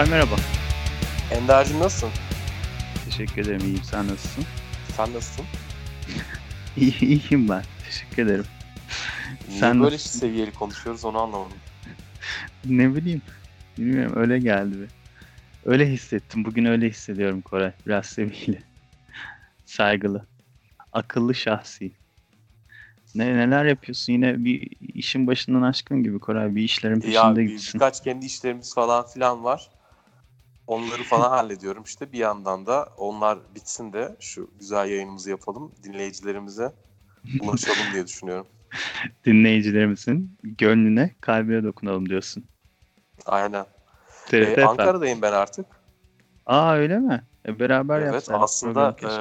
Koray merhaba. Ender'cim nasılsın? Teşekkür ederim. İyiyim. Sen nasılsın? Sen nasılsın? İyi, iyiyim ben. Teşekkür ederim. Niye Sen böyle nasılsın? seviyeli konuşuyoruz onu anlamadım. Ne bileyim. Bilmiyorum öyle geldi bir. Öyle hissettim. Bugün öyle hissediyorum Koray. Biraz seviyeli. Saygılı. Akıllı şahsi. Ne, neler yapıyorsun? Yine bir işin başından aşkın gibi Koray. Bir işlerin Ya peşinde bir, gibisin. birkaç kendi işlerimiz falan filan var. Onları falan hallediyorum işte. Bir yandan da onlar bitsin de şu güzel yayınımızı yapalım. Dinleyicilerimize ulaşalım diye düşünüyorum. Dinleyicilerimizin gönlüne, kalbine dokunalım diyorsun. Aynen. TRT Ee. Ankara'dayım ben artık. Aa öyle mi? E, beraber Evet yapsaydık aslında e,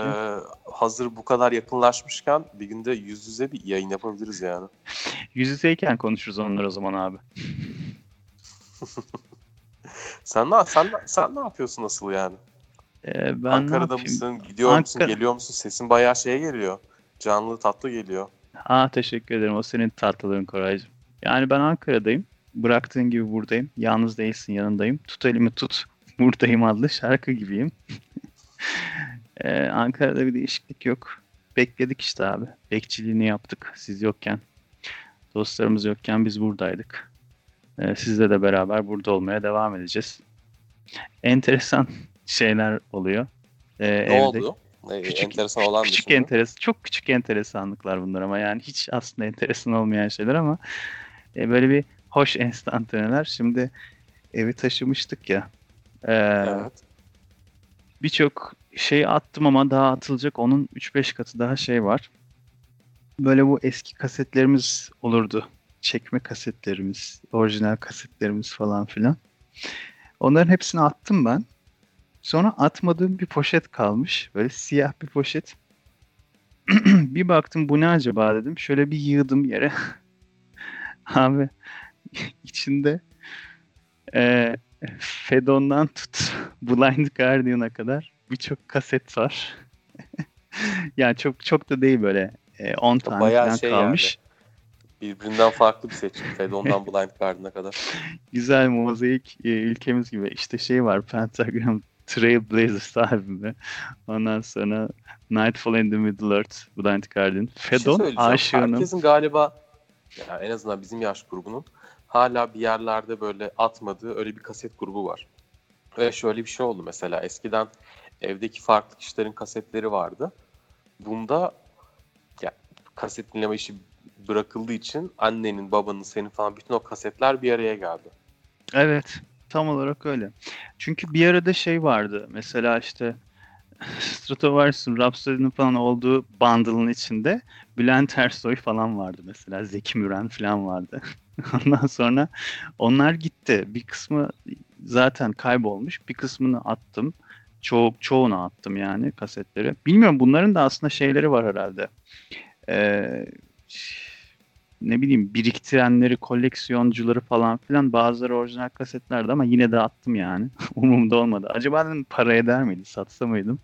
hazır bu kadar yakınlaşmışken bir günde yüz yüze bir yayın yapabiliriz yani. Yüz yüzeyken konuşuruz onları o zaman abi. Sen ne, sen, sen ne yapıyorsun nasıl yani? Ee, ben Ankara'da mısın? Gidiyor musun? Ankara- Geliyor musun? Sesin bayağı şeye geliyor. Canlı tatlı geliyor. Aa teşekkür ederim. O senin tatlılığın Koraycığım. Yani ben Ankara'dayım. Bıraktığın gibi buradayım. Yalnız değilsin yanındayım. Tut elimi tut. Buradayım adlı şarkı gibiyim. Ee, Ankara'da bir değişiklik yok. Bekledik işte abi. Bekçiliğini yaptık siz yokken. Dostlarımız yokken biz buradaydık. Ee, sizle de beraber burada olmaya devam edeceğiz. Enteresan şeyler oluyor. Ee, Ne evde. oldu? Ee, Küçük, enteresan olan küçük dışında. enteres, çok küçük enteresanlıklar bunlar ama yani hiç aslında enteresan olmayan şeyler ama e, böyle bir hoş enstantaneler. Şimdi evi taşımıştık ya. e, Evet. Birçok şey attım ama daha atılacak onun 3-5 katı daha şey var. Böyle bu eski kasetlerimiz olurdu. Çekme kasetlerimiz, orijinal kasetlerimiz falan filan. Onların hepsini attım ben. Sonra atmadığım bir poşet kalmış. Böyle siyah bir poşet. bir baktım bu ne acaba dedim. Şöyle bir yığdım yere. Abi içinde e, Fedon'dan tut Blind Guardian'a kadar birçok kaset var. yani çok çok da değil böyle e, 10 tane Bayağı şey kalmış. Birbirinden farklı bir seçim. Fedon'dan Blind Guardian'a kadar. Güzel mozaik e, ülkemiz gibi. İşte şey var Pentagram Trailblazers albümü. Ondan sonra Nightfall in the Middle Earth Blind Guardian. Şey Fedon söyleyeceğim. aşığının Herkesin galiba ya en azından bizim yaş grubunun hala bir yerlerde böyle atmadığı öyle bir kaset grubu var. Ve şöyle bir şey oldu mesela eskiden evdeki farklı kişilerin kasetleri vardı. Bunda ya, kaset dinleme işi bırakıldığı için annenin, babanın, senin falan bütün o kasetler bir araya geldi. Evet, tam olarak öyle. Çünkü bir arada şey vardı. Mesela işte Stratovarius'un Rhapsody'nin falan olduğu bundle'ın içinde Bülent Ersoy falan vardı mesela. Zeki Müren falan vardı. Ondan sonra onlar gitti. Bir kısmı zaten kaybolmuş. Bir kısmını attım. Ço çoğunu attım yani kasetleri. Bilmiyorum bunların da aslında şeyleri var herhalde. Ee, ne bileyim biriktirenleri, koleksiyoncuları falan filan bazıları orijinal kasetlerdi ama yine de attım yani. Umurumda olmadı. Acaba dedim para eder miydi, satsa mıydım?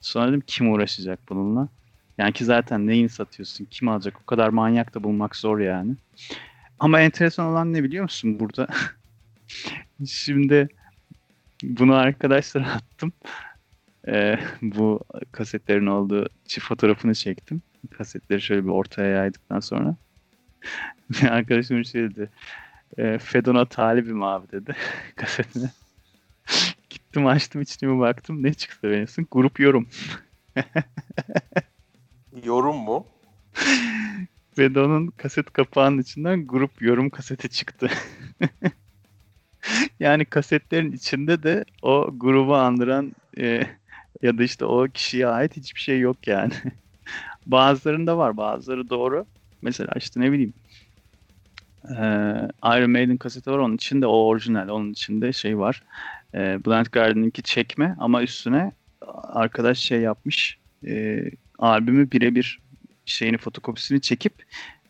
Sonra dedim kim uğraşacak bununla? Yani ki zaten neyini satıyorsun, kim alacak? O kadar manyak da bulmak zor yani. Ama enteresan olan ne biliyor musun burada? Şimdi bunu arkadaşlara attım. Ee, bu kasetlerin olduğu çift fotoğrafını çektim. Kasetleri şöyle bir ortaya yaydıktan sonra. Bir arkadaşım şey dedi. E, Fedon'a talibim abi dedi kasetine. Gittim açtım bir baktım. Ne çıktı benim? Grup yorum. Yorum mu? Fedon'un kaset kapağının içinden grup yorum kaseti çıktı. yani kasetlerin içinde de o grubu andıran e, ya da işte o kişiye ait hiçbir şey yok yani. Bazılarında var, bazıları doğru. Mesela işte ne bileyim e, Iron Maiden kaseti var onun içinde o orijinal onun içinde şey var. E, Blind Guardian'ınki çekme ama üstüne arkadaş şey yapmış e, albümü birebir şeyini fotokopisini çekip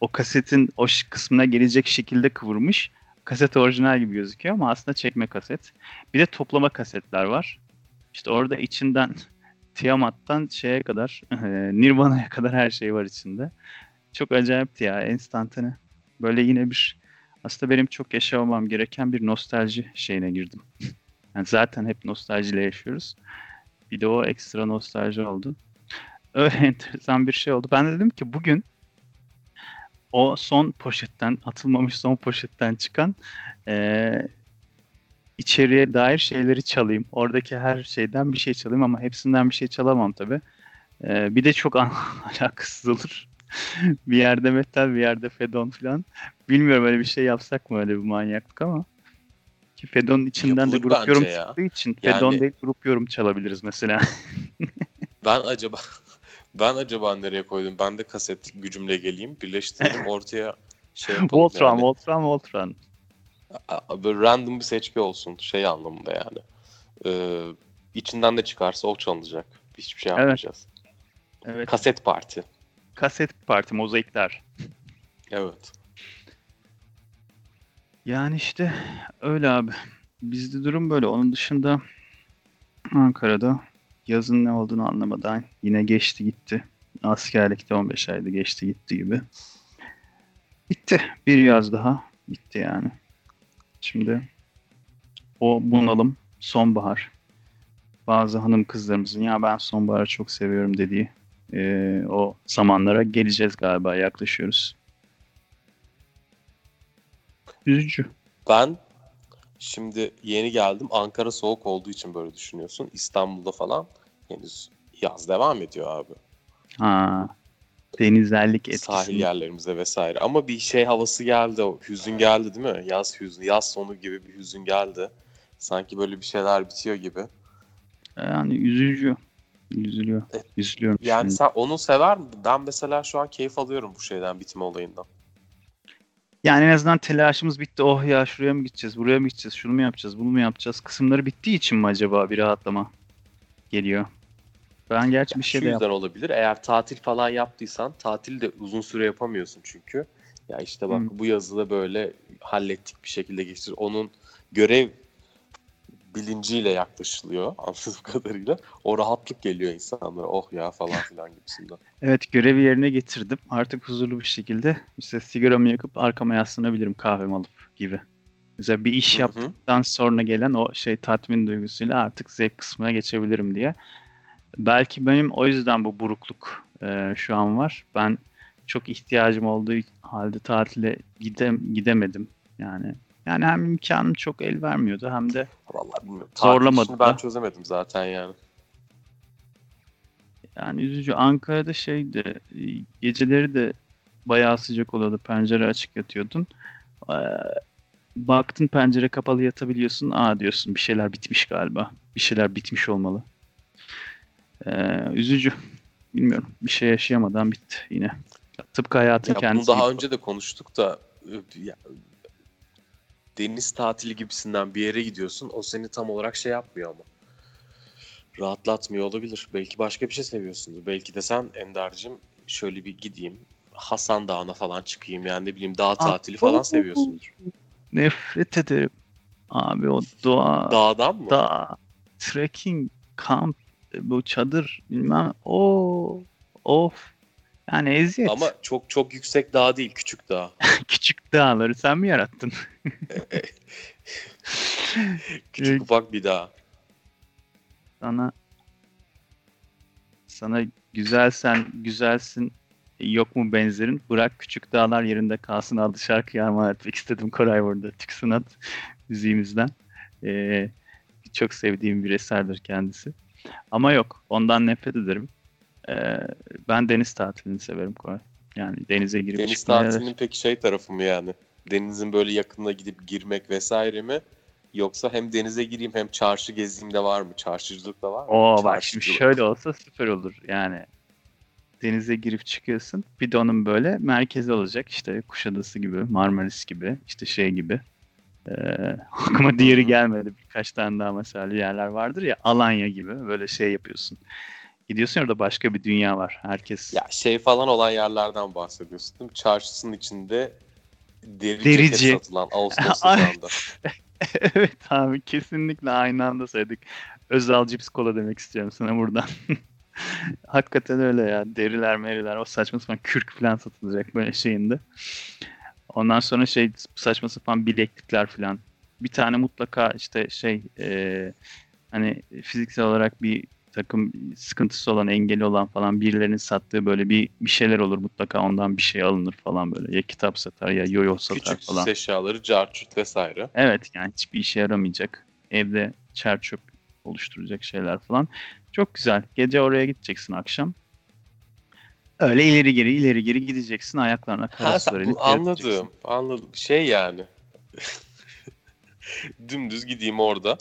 o kasetin o kısmına gelecek şekilde kıvırmış. Kaset orijinal gibi gözüküyor ama aslında çekme kaset. Bir de toplama kasetler var. İşte orada içinden Tiamat'tan şeye kadar e, Nirvana'ya kadar her şey var içinde. Çok acayipti ya enstantane. Böyle yine bir aslında benim çok yaşamam gereken bir nostalji şeyine girdim. Yani zaten hep nostaljiyle yaşıyoruz. Bir de o ekstra nostalji oldu. Öyle enteresan bir şey oldu. Ben de dedim ki bugün o son poşetten, atılmamış son poşetten çıkan eee içeriye dair şeyleri çalayım. Oradaki her şeyden bir şey çalayım ama hepsinden bir şey çalamam tabii. Ee, bir de çok alakasız olur. bir yerde metal, bir yerde fedon falan. Bilmiyorum öyle bir şey yapsak mı öyle bir manyaklık ama. Ki fedonun içinden de Yapılır grup bence yorum ya. çıktığı için Yani- fedon değil grup yorum çalabiliriz mesela. Ben acaba ben acaba nereye koydum? Ben de kaset gücümle geleyim. Birleştirelim ortaya şey yapalım. Voltron, yani. Voltron, Voltron. Böyle random bir seçki olsun. Şey anlamında yani. Ee, içinden de çıkarsa o çalınacak. Hiçbir şey Evet. yapmayacağız. Evet. Kaset parti. Kaset parti, mozaikler. Evet. Yani işte öyle abi. Bizde durum böyle. Onun dışında Ankara'da yazın ne olduğunu anlamadan yine geçti gitti. Askerlikte 15 ayda geçti gitti gibi. Bitti. Bir yaz daha bitti yani. Şimdi o bunalım sonbahar. Bazı hanım kızlarımızın ya ben sonbaharı çok seviyorum dediği eee, o zamanlara geleceğiz galiba yaklaşıyoruz. Üzücü. Ben şimdi yeni geldim. Ankara soğuk olduğu için böyle düşünüyorsun. İstanbul'da falan henüz yaz devam ediyor abi. Ha. Denizlerlik etkisi. Sahil yerlerimize vesaire. Ama bir şey havası geldi. O hüzün geldi değil mi? Yaz hüznü, yaz sonu gibi bir hüzün geldi. Sanki böyle bir şeyler bitiyor gibi. Yani üzücü. Üzülüyor. Evet. Üzülüyorum. Yani şimdi. sen onu sever misin? Ben mesela şu an keyif alıyorum bu şeyden bitme olayından. Yani en azından telaşımız bitti. Oh ya şuraya mı gideceğiz, buraya mı gideceğiz, şunu mu yapacağız, bunu mu yapacağız? Kısımları bittiği için mi acaba bir rahatlama geliyor? Ben gerçi bir Şu şey de yüzden olabilir. Eğer tatil falan yaptıysan tatil de uzun süre yapamıyorsun çünkü. Ya işte bak Hı. bu yazı da böyle hallettik bir şekilde geçtir. Onun görev bilinciyle yaklaşılıyor anladığım kadarıyla. O rahatlık geliyor insanlara. Oh ya falan filan gibisinden. Evet görevi yerine getirdim. Artık huzurlu bir şekilde işte sigaramı yakıp arkama yaslanabilirim kahvemi alıp gibi. Mesela bir iş yaptıktan sonra gelen o şey tatmin duygusuyla artık zevk kısmına geçebilirim diye. Belki benim o yüzden bu burukluk e, şu an var. Ben çok ihtiyacım olduğu halde tatile gidem gidemedim yani. Yani hem imkanım çok el vermiyordu hem de Vallahi bilmiyorum. Zorlamadı ben da. çözemedim zaten yani. Yani üzücü. Ankara'da şeydi, e, geceleri de bayağı sıcak oluyordu. Pencere açık yatıyordun. Ee, Baktın pencere kapalı yatabiliyorsun. Aa diyorsun bir şeyler bitmiş galiba. Bir şeyler bitmiş olmalı. Ee, üzücü. Bilmiyorum. Bir şey yaşayamadan bitti yine. Tıpkı hayatın Ya bunu kendisi daha gibi. önce de konuştuk da deniz tatili gibisinden bir yere gidiyorsun. O seni tam olarak şey yapmıyor ama. Rahatlatmıyor olabilir. Belki başka bir şey seviyorsundur. Belki de sen Ender'cim şöyle bir gideyim. Hasan Dağı'na falan çıkayım yani ne bileyim dağ tatili Ah, falan seviyorsundur. Nefret ederim. Abi o doğa, Dağdan mı? dağ, trekking, kamp, bu çadır bilmem. O of. Yani eziyet. Ama çok çok yüksek dağ değil, küçük dağ. Küçük dağları sen mi yarattın? Küçük ufak bir dağ. Sana sana güzelsen güzelsin yok mu benzerin bırak küçük dağlar yerinde kalsın adlı şarkıyı armağan etmek istedim Koray burada Türk Sanat müziğimizden. Ee, çok sevdiğim bir eserdir kendisi. Ama yok ondan nefret ederim. Ee, ben deniz tatilini severim Koray. Yani denize girip Deniz çıkmaya- tatilinin peki şey tarafı mı yani? Denizin böyle yakınına gidip girmek vesaire mi? Yoksa hem denize gireyim hem çarşı gezeyim de var mı? Çarşıcılık da var mı? Oo bak şimdi şöyle olsa süper olur. Yani denize girip çıkıyorsun. Bir de onun böyle merkezi olacak. İşte Kuşadası gibi, Marmaris gibi, işte şey gibi. Ee, aklıma diğeri gelmedi. Birkaç tane daha mesela yerler vardır ya. Alanya gibi böyle şey yapıyorsun. Gidiyorsun orada başka bir dünya var. Herkes Ya şey falan olan yerlerden bahsediyorsun değil mi? Çarşısının içinde deri Derici. ceket satılan Ağustos Ay. sıcağında. evet abi kesinlikle aynı anda söyledik. Özal Cips Kola demek istiyorum sana buradan. Hakikaten öyle ya. Deriler meriler o saçma sapan kürk falan satılacak böyle şeyinde. Ondan sonra şey saçma sapan bileklikler falan. bir tane mutlaka işte şey e, hani fiziksel olarak bir takım sıkıntısı olan, engeli olan falan birilerinin sattığı böyle bir bir şeyler olur mutlaka ondan bir şey alınır falan böyle. Ya kitap satar ya yoyo satar Küçük falan. süs eşyaları, carçurt vesaire. Evet yani hiçbir işe yaramayacak. Evde çer çöp oluşturacak şeyler falan. Çok güzel. Gece oraya gideceksin akşam. Öyle ileri geri ileri geri gideceksin ayaklarına Ha, kara sen- sular bu elip yatacaksın. anladım. Anladım. Şey yani. Dümdüz gideyim orada.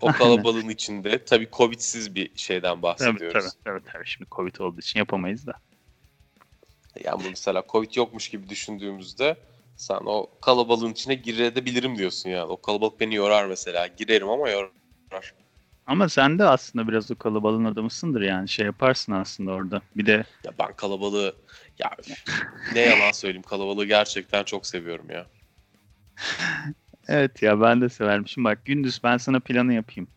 O kalabalığın içinde. Tabii Covid'siz bir şeyden Tabii, bahsediyoruz. tabii, tabii, tabii. Şimdi Covid olduğu için yapamayız da. Yani mesela Covid yokmuş gibi düşündüğümüzde sen o kalabalığın içine girebilirim diyorsun yani. O kalabalık beni yorar mesela. Girerim ama yorar. Ama sen de aslında biraz o kalabalığın adamısındır yani şey yaparsın aslında orada. Bir de Ya ben kalabalığı ya ne yalan söyleyeyim kalabalığı gerçekten çok seviyorum ya. evet ya ben de severim. Şimdi bak gündüz ben sana planı yapayım.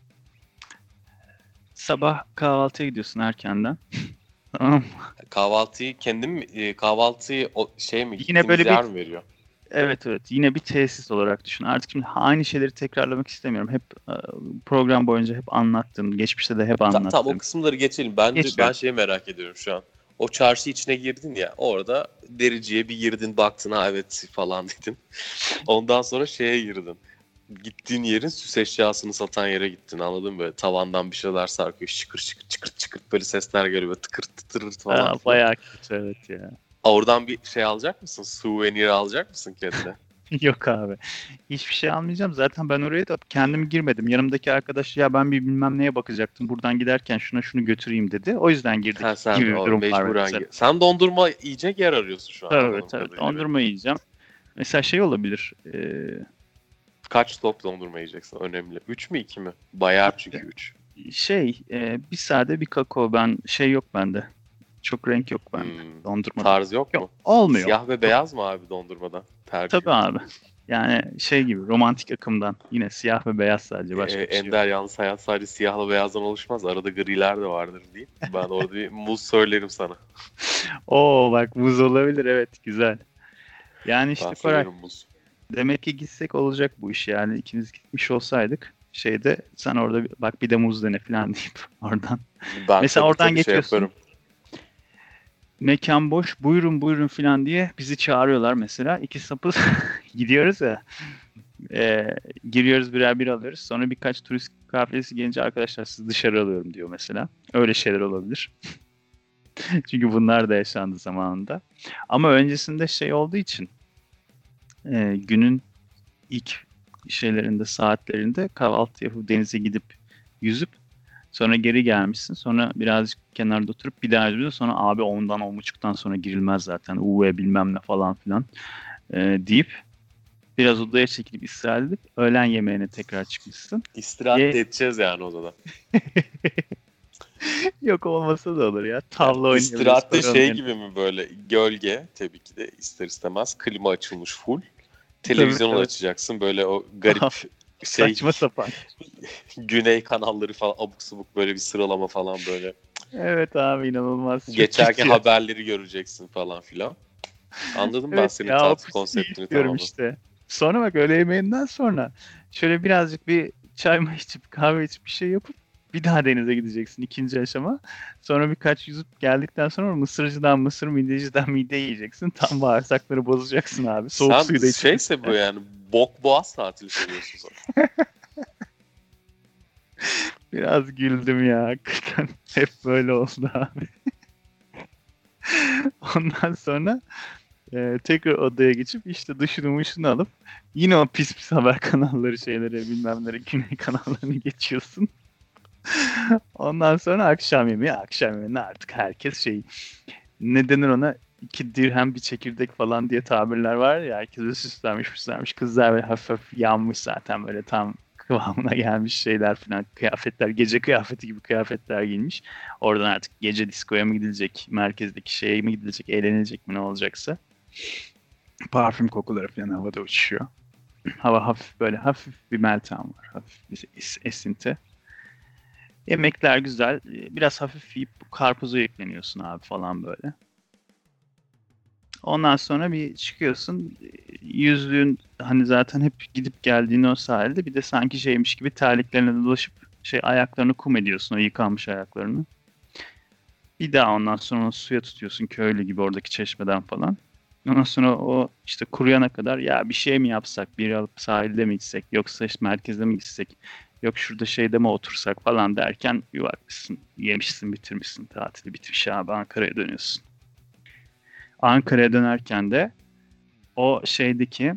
Sabah kahvaltıya gidiyorsun erkenden. tamam mı? Kahvaltıyı kendim mi- e, kahvaltıyı o şey mi Yine gittiğimiz böyle bir- yer mi veriyor? Evet evet yine bir tesis olarak düşün. Artık şimdi aynı şeyleri tekrarlamak istemiyorum. Hep e, program boyunca hep anlattığım, geçmişte de hep Ta- anlattığım. Tamam o kısımları geçelim. Bence Geç ben ya. şeyi merak ediyorum şu an. O çarşı içine girdin ya orada dericiye bir girdin baktın ha evet falan dedin. Ondan sonra şeye girdin. Gittiğin yerin süs eşyasını satan yere gittin anladın mı? Böyle tavandan bir şeyler sarkıyor şıkır şıkır çıkır çıkır böyle sesler geliyor böyle tıkır tıtır falan. Ha, bayağı kötü evet ya. Oradan bir şey alacak mısın? Souvenir alacak mısın kendine? Yok abi. Hiçbir şey almayacağım. Zaten ben oraya da kendim girmedim. Yanımdaki arkadaş ya ben bir bilmem neye bakacaktım. Buradan giderken şuna şunu götüreyim dedi. O yüzden girdik ha, sen gibi o durum var mesela. Sen dondurma yiyecek yer arıyorsun şu an. Tabii tabii. kadarıyla. Dondurma yiyeceğim. Mesela şey olabilir. e, Kaç top dondurma yiyeceksin? Önemli. 3 mü 2 mi? Bayar çünkü 3. şey e, bir sade bir kakao. Ben şey yok bende. Çok renk yok bende. Hmm. Dondurma. Tarz yok mu? Yok. Olmuyor. Siyah ve beyaz mı abi dondurmadan? Tercih. Tabii abi. Yani şey gibi romantik akımdan. Yine siyah ve beyaz sadece. Başka Ee, bir şey yok. Ender yalnız hayat sadece siyahla beyazdan oluşmaz. Arada griler de vardır deyip ben orada bir muz söylerim sana. Oo bak buz olabilir evet güzel. Yani işte ben Koray muz. demek ki gitsek olacak bu iş yani ikimiz gitmiş olsaydık şeyde sen orada bak bir de muz dene falan deyip oradan. Ben Mesela tabii oradan tabii şey geçiyorsun. yaparım. Mekan boş buyurun buyurun falan diye bizi çağırıyorlar mesela. İki sapı gidiyoruz ya. Ee, giriyoruz birer bir alıyoruz. Sonra birkaç turist kafilesi gelince arkadaşlar sizi dışarı alıyorum diyor mesela. Öyle şeyler olabilir. Çünkü bunlar da yaşandı zamanında. Ama öncesinde şey olduğu için e, günün ilk şeylerinde saatlerinde kahvaltı yapıp denize gidip yüzüp sonra geri gelmişsin. Sonra birazcık kenarda oturup bir daha yüzüyorsun. Sonra abi ondan on buçuktan sonra girilmez zaten. Uve bilmem ne falan filan e, deyip biraz odaya çekilip istirahat edip öğlen yemeğine tekrar çıkmışsın. İstirahat Ye- edeceğiz yani odada. Yok olmasa da olur ya. Tavla oynayabiliriz. İstirahatte şey gibi mi böyle gölge tabii ki de ister istemez klima açılmış full. Televizyonu tabii. açacaksın böyle o garip şey Saçma sapan. güney kanalları falan abuk subuk böyle bir sıralama falan böyle. Evet abi inanılmaz. Geçerken haberleri göreceksin falan filan. Anladım ben Evet senin ya, pisliği konseptini tamamen. işte. Sonra bak öğle yemeğinden sonra şöyle birazcık bir çay mı içip kahve içip bir şey yapıp bir daha denize gideceksin ikinci aşama. Sonra birkaç yüzüp geldikten sonra mısırcıdan mısır, midyeciden midye yiyeceksin. Tam bağırsakları bozacaksın abi. Soğuk Sen suyu da içeceksin. şeyse bu yani bok boğaz tatili seviyorsun sen. Biraz güldüm ya hakikaten. Hep böyle oldu abi. Ondan sonra e, tekrar odaya geçip işte duşunu muşunu alıp yine o pis pis haber kanalları şeyleri bilmem neleri güney kanallarını geçiyorsun. Ondan sonra akşam yemeği akşam yemeğine artık herkes şey ne denir ona iki dirhem bir çekirdek falan diye tabirler var ya herkes böyle süslenmiş süslenmiş kızlar böyle hafif hafif yanmış zaten böyle tam kıvamına gelmiş şeyler falan kıyafetler gece kıyafeti gibi kıyafetler giymiş. Oradan artık gece diskoya mı gidilecek merkezdeki şeye mi gidilecek eğlenilecek mi ne olacaksa. Parfüm kokuları falan havada uçuşuyor. Hava hafif böyle hafif bir meltem var. Hafif bir es- esinti. Yemekler güzel. Biraz hafif yiyip karpuzu ekleniyorsun abi falan böyle. Ondan sonra bir çıkıyorsun. Yüzlüğün hani zaten hep gidip geldiğin o sahilde bir de sanki şeymiş gibi terliklerine dolaşıp şey ayaklarını kum ediyorsun o yıkanmış ayaklarını. Bir daha ondan sonra suya tutuyorsun köylü gibi oradaki çeşmeden falan. Ondan sonra o işte kuruyana kadar ya bir şey mi yapsak, bir alıp sahilde mi gitsek, yoksa işte merkezde mi gitsek, yok şurada şeyde mi otursak falan derken bir bakmışsın, yemişsin, bitirmişsin, tatili bitmiş abi Ankara'ya dönüyorsun. Ankara'ya dönerken de o şeydeki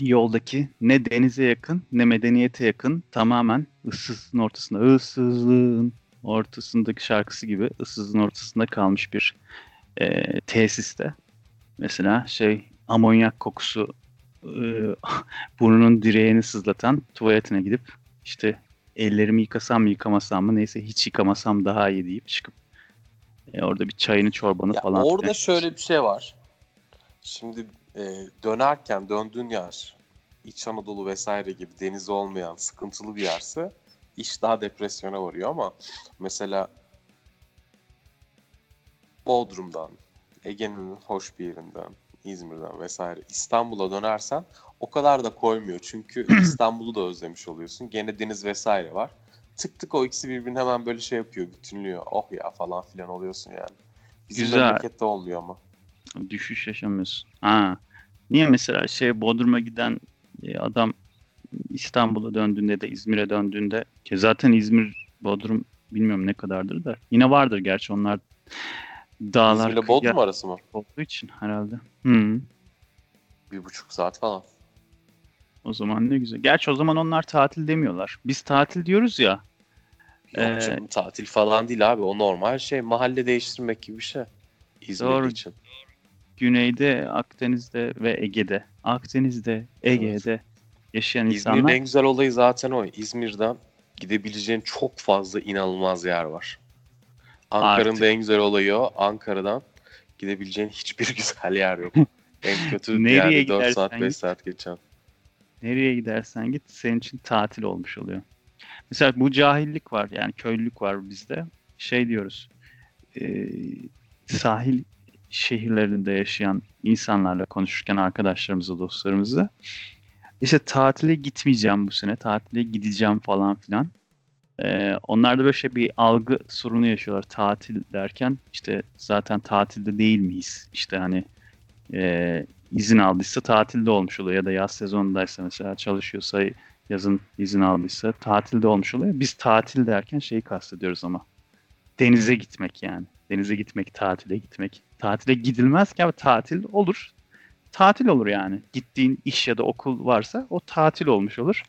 yoldaki ne denize yakın ne medeniyete yakın tamamen ıssızlığın ortasında ıssızlığın ortasındaki şarkısı gibi ıssızlığın ortasında kalmış bir e, tesiste mesela şey amonyak kokusu e, burnunun direğini sızlatan tuvaletine gidip işte ellerimi yıkasam mı yıkamasam mı neyse hiç yıkamasam daha iyi deyip çıkıp e, orada bir çayını çorbanı Ya falan orada filan şöyle bir şey var. Şimdi e, dönerken döndüğün yer İç Anadolu vesaire gibi denizi olmayan sıkıntılı bir yerse iş daha depresyona varıyor ama mesela Bodrum'dan, Ege'nin hoş bir yerinden, İzmir'den vesaire İstanbul'a dönersen o kadar da koymuyor. Çünkü İstanbul'u da özlemiş oluyorsun. Gene deniz vesaire var. Tık tık o ikisi birbirini hemen böyle şey yapıyor, bütünlüyor. Oh ya falan filan oluyorsun yani. Bizim Güzel. memlekette olmuyor ama. düşüş yaşamıyorsun. Ha. Niye mesela şey Bodrum'a giden e, adam İstanbul'a döndüğünde de İzmir'e döndüğünde ki zaten İzmir Bodrum bilmiyorum ne kadardır da yine vardır gerçi onlar dağlar İzmir'le Bodrum arası mı? olduğu için herhalde. Hı. Bir buçuk saat falan. O zaman ne güzel. Gerçi o zaman onlar tatil demiyorlar. Biz tatil diyoruz ya. Yok Ee, canım tatil falan değil abi. O normal şey. Mahalle değiştirmek gibi bir şey. İzmir Doğru. için. Güneyde, Akdeniz'de ve Ege'de. Akdeniz'de, Ege'de yaşayan İzmir'in insanlar en güzel olayı zaten o. İzmir'den gidebileceğin çok fazla inanılmaz yer var. Ankara'nın Artık. da en güzel olayı o. Ankara'dan gidebileceğin hiçbir güzel yer yok. en kötü Nereye yani 4 saat gidersen 5 git. saat geçen. nereye gidersen git senin için tatil olmuş oluyor. Mesela bu cahillik var yani köylülük var bizde. Şey diyoruz e, sahil şehirlerinde yaşayan insanlarla konuşurken arkadaşlarımızla dostlarımızla işte tatile gitmeyeceğim bu sene tatile gideceğim falan filan. E, onlar da böyle şey bir algı sorunu yaşıyorlar tatil derken işte zaten tatilde değil miyiz? İşte hani e, izin aldıysa tatilde olmuş oluyor ya da yaz sezonundaysa mesela çalışıyorsa yazın izin aldıysa tatilde olmuş oluyor. Biz tatil derken şeyi kastediyoruz ama denize gitmek yani. Denize gitmek, tatile gitmek. Tatile gidilmez ki ama tatil olur. Tatil olur yani. Gittiğin iş ya da okul varsa o tatil olmuş olur.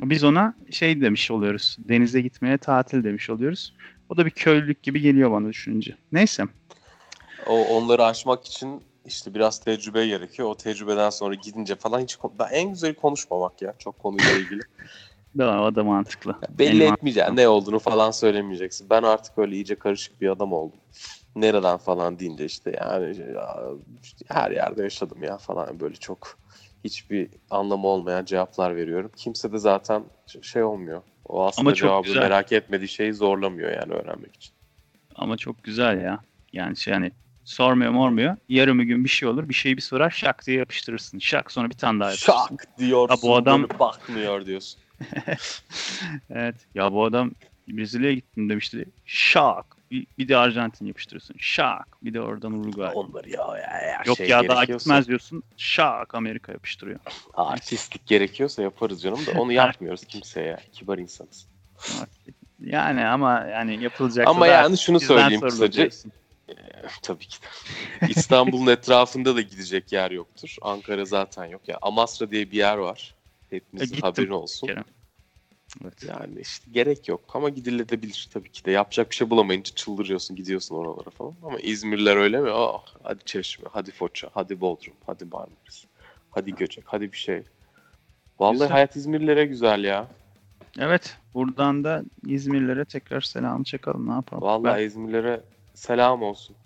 Biz ona şey demiş oluyoruz. Denize gitmeye tatil demiş oluyoruz. O da bir köylülük gibi geliyor bana düşününce. Neyse. O onları aşmak için işte biraz tecrübe gerekiyor. O tecrübeden sonra gidince falan hiç ben en güzeli konuşmamak ya çok konuyla ilgili. Tamam, o da mantıklı. Belli En etmeyeceksin ne olduğunu falan söylemeyeceksin. Ben artık öyle iyice karışık bir adam oldum. Nereden falan deyince işte yani ya, işte her yerde yaşadım ya falan böyle çok hiçbir anlamı olmayan cevaplar veriyorum. Kimse de zaten şey olmuyor. O aslında Ama çok cevabı güzel. merak etmediği şeyi zorlamıyor yani öğrenmek için. Ama çok güzel ya. Yani şey hani sormuyor mormuyor. Yarım gün bir şey olur. Bir şeyi bir sorar şak diye yapıştırırsın. Şak sonra bir tane daha yapıştırırsın. Şak diyorsun Ha, bu adam- bakmıyor diyorsun. Evet. Ya bu adam Brezilya'ya gittim demişti. Şak. Bir, bir de Arjantin yapıştırırsın. Şak. Bir de oradan Uruguay. Onları ya, ya her Yok şey ya daha gitmez diyorsun. Şak Amerika yapıştırıyor. Artistlik gerekiyorsa yaparız canım da onu yapmıyoruz kimseye ya. Kibar insanız. Yani ama yani yapılacak. Ama yani şunu söyleyeyim kısaca. kısaca. Tabii ki de. İstanbul'un etrafında da gidecek yer yoktur. Ankara zaten yok. Ya Amasra diye bir yer var. Hepinizin gittim haberin olsun. kere. Evet. Yani işte gerek yok ama gidilebilir tabii ki de. Yapacak bir şey bulamayınca çıldırıyorsun, gidiyorsun oralara falan. Ama İzmirliler öyle mi? Oh, hadi Çeşme, hadi Foça, hadi Bodrum, hadi Marmaris, hadi Göcek, hadi bir şey. Vallahi Güzel. hayat İzmirlilere güzel ya. Evet. Buradan da İzmirlilere tekrar selam çakalım. Ne yapalım? Vallahi Ben- İzmirlilere selam olsun.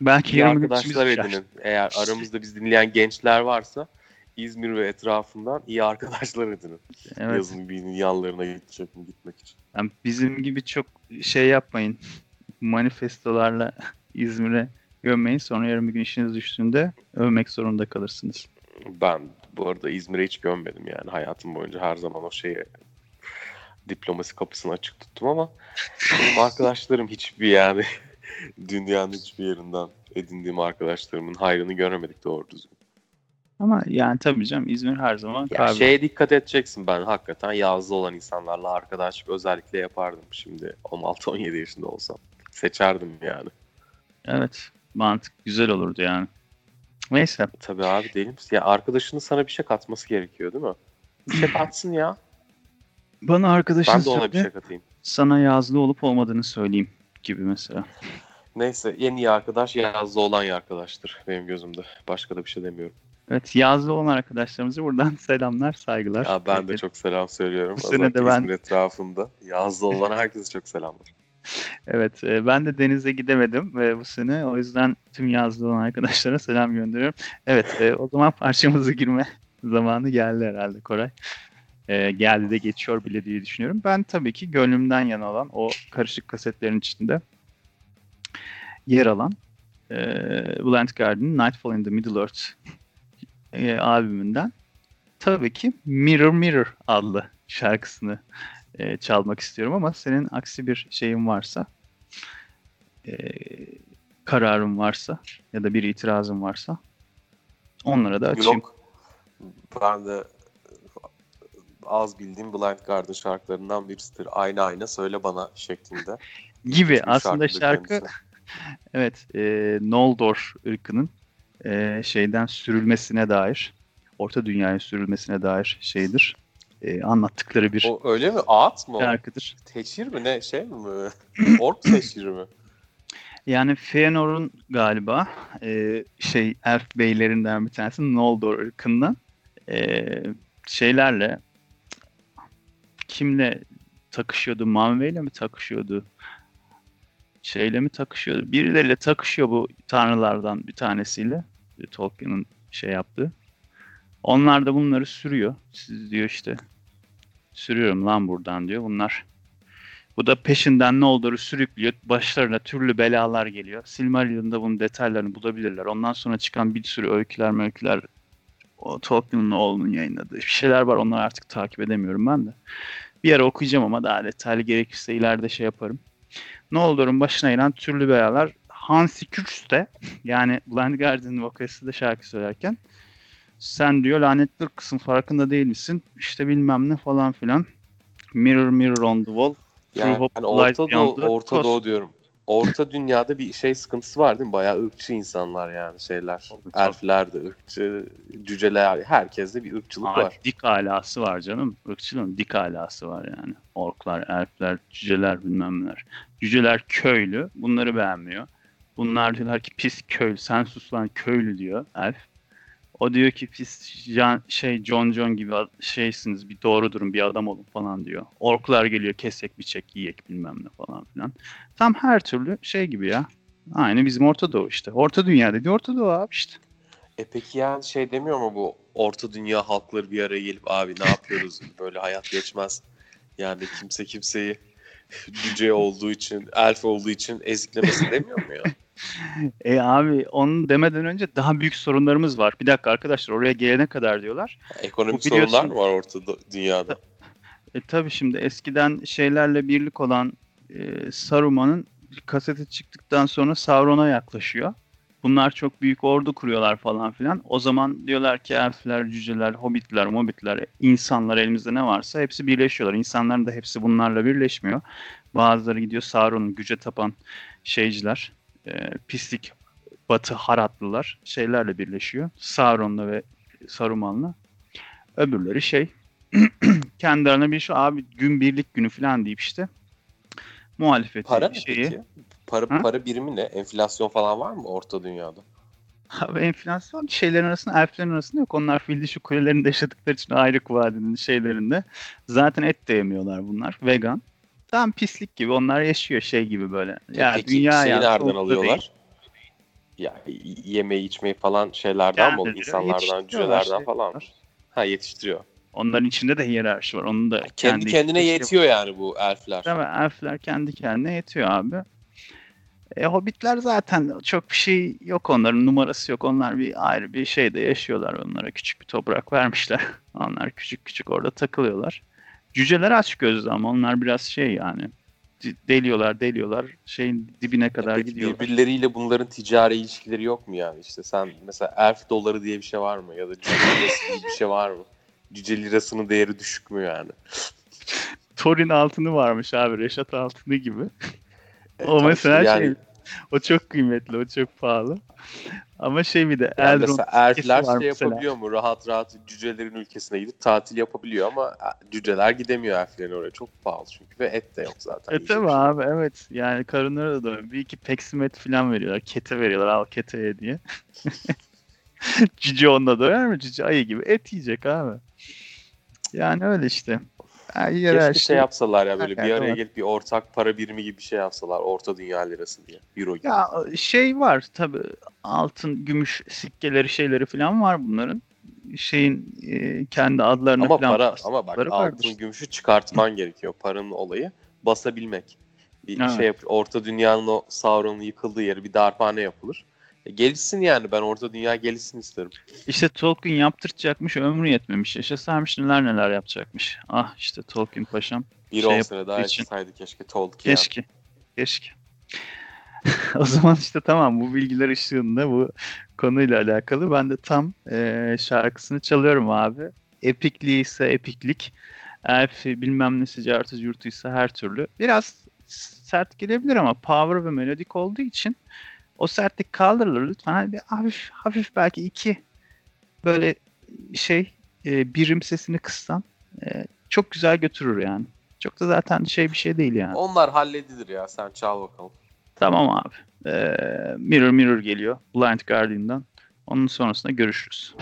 belki arkadaşlar edinin. Eğer aramızda biz dinleyen gençler varsa İzmir ve etrafından iyi arkadaşlar edinin. Evet. Yazın birinin yanlarına gidecek gitmek için. Yani bizim gibi çok şey yapmayın. Manifestolarla İzmir'e gömmeyin. Sonra yarın bir gün işiniz düştüğünde övmek zorunda kalırsınız. Ben bu arada İzmir'e hiç gömmedim yani. Hayatım boyunca her zaman o şeyi diplomasi kapısını açık tuttum ama arkadaşlarım hiçbir yani dünyanın hiçbir yerinden edindiğim arkadaşlarımın hayrını göremedik doğru düzgün. Ama yani tabii canım İzmir her zaman Ya kahve. şeye dikkat edeceksin ben hakikaten yazlı olan insanlarla arkadaşlık özellikle yapardım şimdi 16-17 yaşında olsam. Seçerdim yani. Evet. Mantık güzel olurdu yani. Neyse. Tabii abi deli misin? Ya arkadaşının sana bir şey katması gerekiyor değil mi? Bir şey katsın ya. Bana arkadaşın Ben de ona bir şey katayım. sana yazlı olup olmadığını söyleyeyim gibi mesela. Neyse en iyi arkadaş yazlı olan arkadaştır benim gözümde. Başka da bir şey demiyorum. Evet yazlı olan arkadaşlarımıza buradan selamlar, saygılar. Ya ben de çok selam söylüyorum. Bu sene de ben- etrafında. Yazlı olan herkese çok selamlar. Evet, e, ben de denize gidemedim ve bu sene o yüzden tüm yazlı olan arkadaşlara selam gönderiyorum. Evet, e, o zaman parçamıza girme zamanı geldi herhalde Koray. E, geldi de geçiyor bile diye düşünüyorum. Ben tabii ki gönlümden yana olan o karışık kasetlerin içinde yer alan e, Blind Guardian'ın Nightfall in the Middle Earth e, albümünden tabii ki Mirror Mirror adlı şarkısını e, çalmak istiyorum ama senin aksi bir şeyin varsa e, kararın varsa ya da bir itirazın varsa onlara da açayım. Yok. Ben de az bildiğim Blind Guardian şarkılarından birisidir. Aynı ayna söyle bana şeklinde. Gibi Bir aslında şarkı evet e, Noldor ırkının e, şeyden sürülmesine dair Orta Dünya'ya sürülmesine dair şeydir. E, anlattıkları bir O öyle mi? Ağat mı şarkıdır. Teşhir mi ne şey mi? Ork teşhiri mi? Yani Fëanor'un galiba e, şey elf beylerinden bir tanesi Noldor ırkından e, şeylerle kimle takışıyordu? Manve'yle mi takışıyordu? Şeyle mi takışıyordu? Birileriyle takışıyor bu tanrılardan bir tanesiyle. E, Tolkien'in şey yaptığı. Onlar da bunları sürüyor. Siz diyor işte sürüyorum lan buradan diyor. Bunlar bu da peşinden ne olduğunu sürüklüyor. Başlarına türlü belalar geliyor. Silmarillion'da bunun detaylarını bulabilirler. Ondan sonra çıkan bir sürü öyküler öyküler o Tolkien'in oğlunun yayınladığı bir şeyler var. Onları artık takip edemiyorum ben de. Bir ara okuyacağım ama daha detaylı gerekirse ileride şey yaparım. Ne olurun başına gelen türlü belalar Hansi Kürz de yani Blind Guardian vokalisti de şarkı söylerken sen diyor lanetli kısım farkında değil misin? İşte bilmem ne falan filan. Mirror mirror on the wall. Yani, Light Orta Doğu, Orta Coast. Doğu diyorum. Orta dünyada bir şey sıkıntısı var değil mi? Bayağı ırkçı insanlar yani şeyler. Elfler de ırkçı, cüceler, herkeste bir ırkçılık Aa, var. dik alası var canım. Irkçılığın dik alası var yani. Orklar, elfler, cüceler bilmem neler. Cüceler köylü. Bunları beğenmiyor. Bunlar diyorlar ki pis köylü. Sen sus lan köylü diyor elf. O diyor ki pis Jan, şey John John gibi şeysiniz bir doğru durun bir adam olun falan diyor. Orklar geliyor kesek biçek yiyek bilmem ne falan filan. Tam her türlü şey gibi ya. Aynı bizim Orta Doğu işte. Orta Dünya dedi Orta Doğu abi işte. E peki yani şey demiyor mu bu Orta Dünya halkları bir araya gelip abi ne yapıyoruz böyle hayat geçmez. Yani kimse kimseyi cüce olduğu için, elf olduğu için eziklemesin demiyor mu ya? E abi onu demeden önce daha büyük sorunlarımız var. Bir dakika arkadaşlar oraya gelene kadar diyorlar. Ekonomik Bu sorunlar var Orta Do- Dünyada? E tabi şimdi eskiden şeylerle birlik olan e, Saruman'ın kaseti çıktıktan sonra Sauron'a yaklaşıyor. Bunlar çok büyük ordu kuruyorlar falan filan. O zaman diyorlar ki elfler, cüceler, hobbitler, mobitler, insanlar elimizde ne varsa hepsi birleşiyorlar. İnsanların da hepsi bunlarla birleşmiyor. Bazıları gidiyor Sauron'un güce tapan şeyciler, e, pislik batı haratlılar şeylerle birleşiyor. Sauron'la ve Saruman'la. Öbürleri şey kendi aralarına bir şey abi gün birlik günü falan deyip işte muhalefeti Para şeyi. peki? Para, Ha? para birimi ne? Enflasyon falan var mı Orta Dünyada? Abi enflasyon şeylerin arasında elflerin arasında yok. Onlar fildi şu kulelerinde yaşadıkları için ayrı vadinin şeylerinde. Zaten et de yemiyorlar bunlar. Vegan. Tam pislik gibi. Onlar yaşıyor şey gibi böyle. Ya Peki dünya ya, nereden alıyorlar? değil. Ya yemeği içmeyi falan şeylerden mi? Kendileri İnsanlardan, cücelerden şey falan. yapıyorlar. Ha yetiştiriyor. Onların içinde de hiyerarşi var. Onun da Kendi kendine şey var. yetiyor yani bu elfler. Değil mi? Elfler kendi kendine yetiyor abi. E, Hobbitler zaten çok bir şey yok onların numarası yok. Onlar bir ayrı bir şeyde yaşıyorlar. Onlara küçük bir toprak vermişler. Onlar küçük küçük orada takılıyorlar. Cüceler aç gözlü ama onlar biraz şey yani deliyorlar deliyorlar şeyin dibine kadar Peki gidiyorlar. birbirleriyle bunların ticari ilişkileri yok mu yani? İşte sen mesela elf doları diye bir şey var mı? Ya da cüce lirası diye bir şey var mı? Cüce lirasının değeri düşük mü yani? Torin altını varmış abi Reşat altını gibi. E, o mesela ki şey o çok kıymetli o çok pahalı. Ama şey bir de Yani mesela elfler şey mesela. yapabiliyor mu? Rahat rahat cücelerin ülkesine gidip tatil yapabiliyor ama cüceler gidemiyor elflerin oraya. Çok pahalı çünkü ve et de yok zaten. E tabi şey. abi evet. Yani karınlara da doyuyor. Bir iki peksimet falan veriyorlar. Kete veriyorlar. Al kete ye diye. Cüce onunla doyar mı? Cüce ayı gibi et yiyecek abi. Yani öyle işte. Keşke şey yapsalar ya böyle Her bir araya var. gelip bir ortak para birimi gibi bir şey yapsalar. Orta dünya lirası diye. Euro gibi. Ya şey var tabi altın, gümüş sikkeleri şeyleri falan var bunların. Şeyin e, kendi adlarını ama falan para ama bak vardır. altın gümüşü çıkartman gerekiyor. Paranın olayı basabilmek. Bir Evet. şey yap, orta dünyanın o Sauron'un yıkıldığı yeri bir darphane yapılır. E, gelişsin yani ben orta dünya gelişsin isterim. İşte Tolkien yaptıracakmış ömrü yetmemiş. Yaşasaymış neler neler yapacakmış. Ah işte Tolkien paşam. Bir Şey on sene daha için. yaşasaydı keşke Tolkien. Keşke. Keşke. o zaman işte tamam bu bilgiler ışığında bu konuyla alakalı ben de tam eee, şarkısını çalıyorum abi. Epikliği ise epiklik. Elfi bilmem nesi cartı yurtuysa her türlü. Biraz sert gelebilir ama power ve melodik olduğu için o sertlik kaldırılır lütfen. Hani bir hafif hafif belki iki böyle şey e, birim sesini kıssan e, çok güzel götürür yani. Çok da zaten şey bir şey değil yani. Onlar halledilir ya sen çal bakalım. Tamam abi. Ee, Mirror Mirror geliyor. Blind Guardian'dan. Onun sonrasında görüşürüz.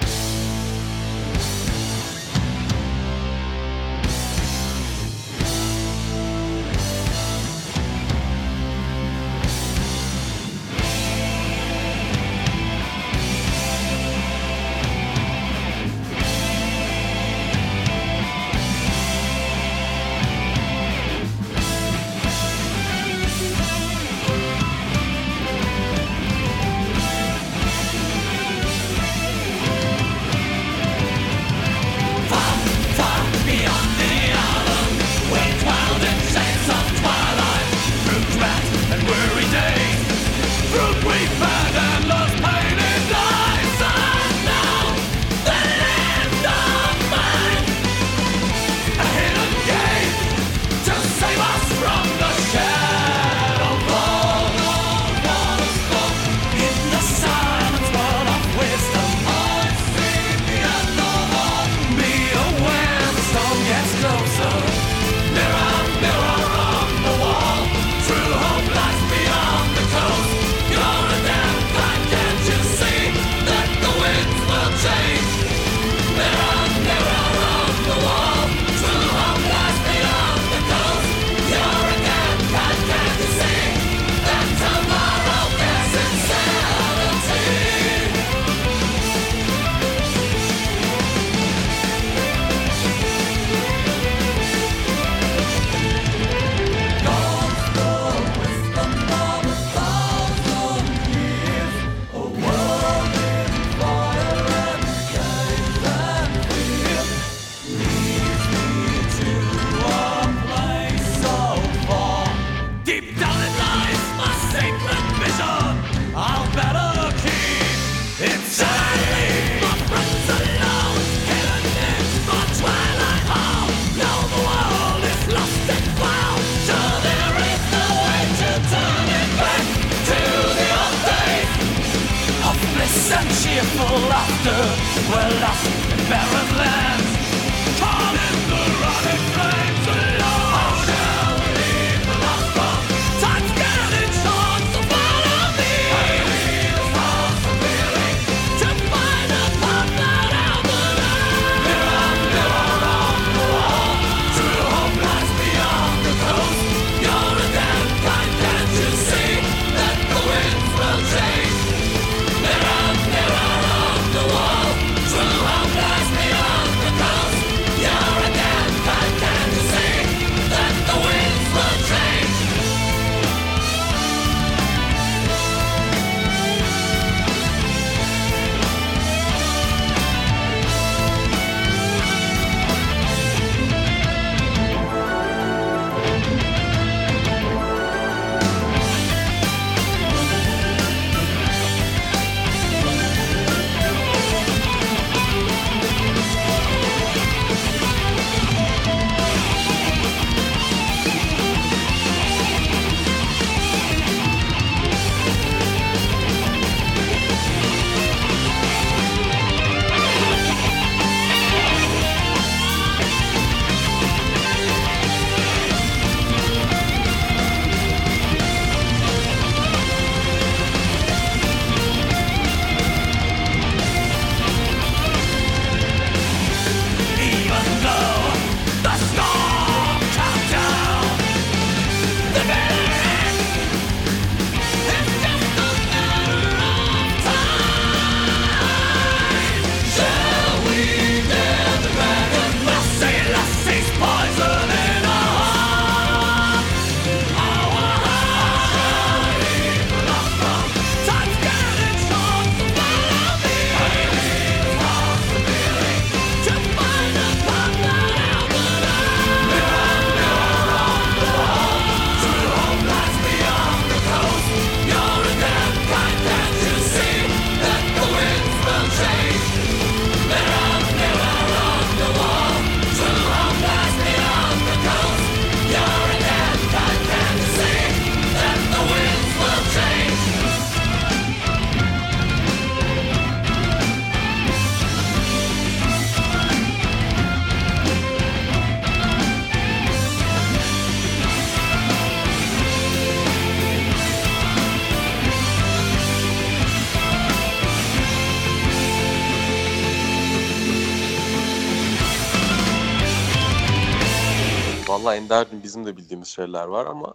Vallahi Ender'cim bizim de bildiğimiz şeyler var ama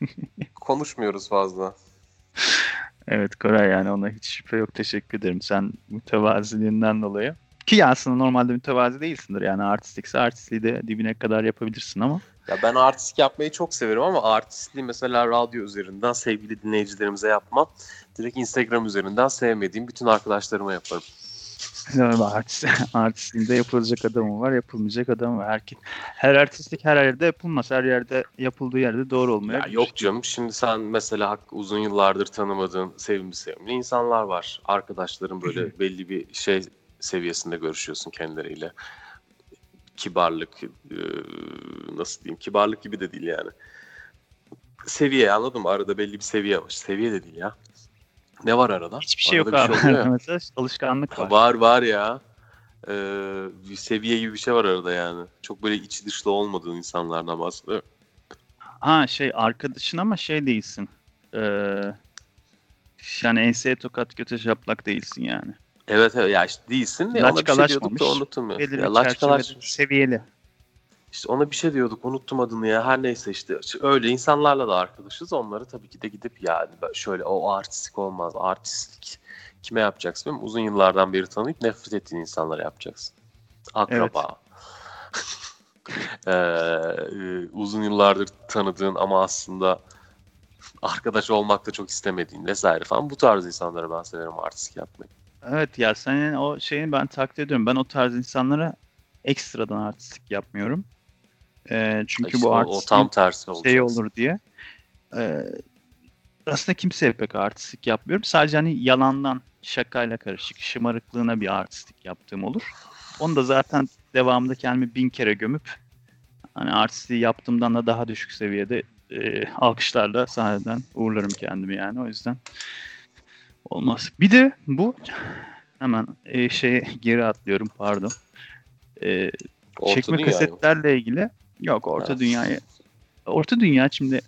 konuşmuyoruz fazla. Evet Koray yani ona hiç şüphe yok. Teşekkür ederim. Sen mütevaziliğinden dolayı. Ki aslında normalde mütevazi değilsindir. Yani artistikse artistliği de dibine kadar yapabilirsin ama. Ya ben artistik yapmayı çok severim ama artistliği mesela radyo üzerinden sevgili dinleyicilerimize yapmam. Direkt Instagram üzerinden sevmediğim bütün arkadaşlarıma yaparım. Yani artist, artistliğinde yapılacak adamı var, yapılmayacak adamı var. Her, her artistlik her yerde yapılmaz. Her yerde yapıldığı yerde doğru Ya olmuyor. yok canım şimdi sen mesela uzun yıllardır tanımadığın sevimli sevimli insanlar var. Arkadaşların böyle belli bir şey seviyesinde görüşüyorsun kendileriyle. Kibarlık e, nasıl diyeyim kibarlık gibi de değil yani. Seviye anladın mı? Arada belli bir seviye var. Seviye de değil ya. Ne var arada? Hiçbir şey yok Arada bir abi. şey ya. Mesela alışkanlık var. Var var ya. Ee, bir seviye gibi bir şey var arada yani. Çok böyle içi dışlı olmadığın insanlardan bahsediyorum. Ha şey arkadaşın ama şey değilsin. Ee, yani enseye tokat göte şaplak değilsin yani. Evet evet ya işte değilsin bir şey Laçkalaşmamış, unuttum ya. Belirli ya bir laçkalaş, çerçevede seviyeli. İşte ona bir şey diyorduk unuttum adını ya her neyse işte öyle insanlarla da arkadaşız onları tabii ki de gidip yani şöyle o artistik olmaz artistlik kime yapacaksın bilmiyorum. uzun yıllardan beri tanıyıp nefret ettiğin insanlara yapacaksın akraba Ee, e, uzun yıllardır tanıdığın ama aslında arkadaş olmak da çok istemediğin vesaire falan bu tarz insanlara ben severim artistik yapmayı. Evet ya senin o şeyini ben takdir ediyorum. Ben o tarz insanlara ekstradan artistlik yapmıyorum. Ee, çünkü İşte bu o artistlik tam tersi olacak. şey olur diye. Ee, aslında kimseye pek artistlik yapmıyorum. Sadece hani yalandan şakayla karışık şımarıklığına bir artistlik yaptığım olur. Onu da zaten devamında kendimi bin kere gömüp hani artistliği yaptığımdan da daha düşük seviyede e, alkışlarla sahneden uğurlarım kendimi yani. O yüzden olmaz. Bir de bu hemen e, şeye geri atlıyorum pardon. E, Orta çekme kasetlerle ilgili yok orta Ha. dünyayı orta dünya şimdi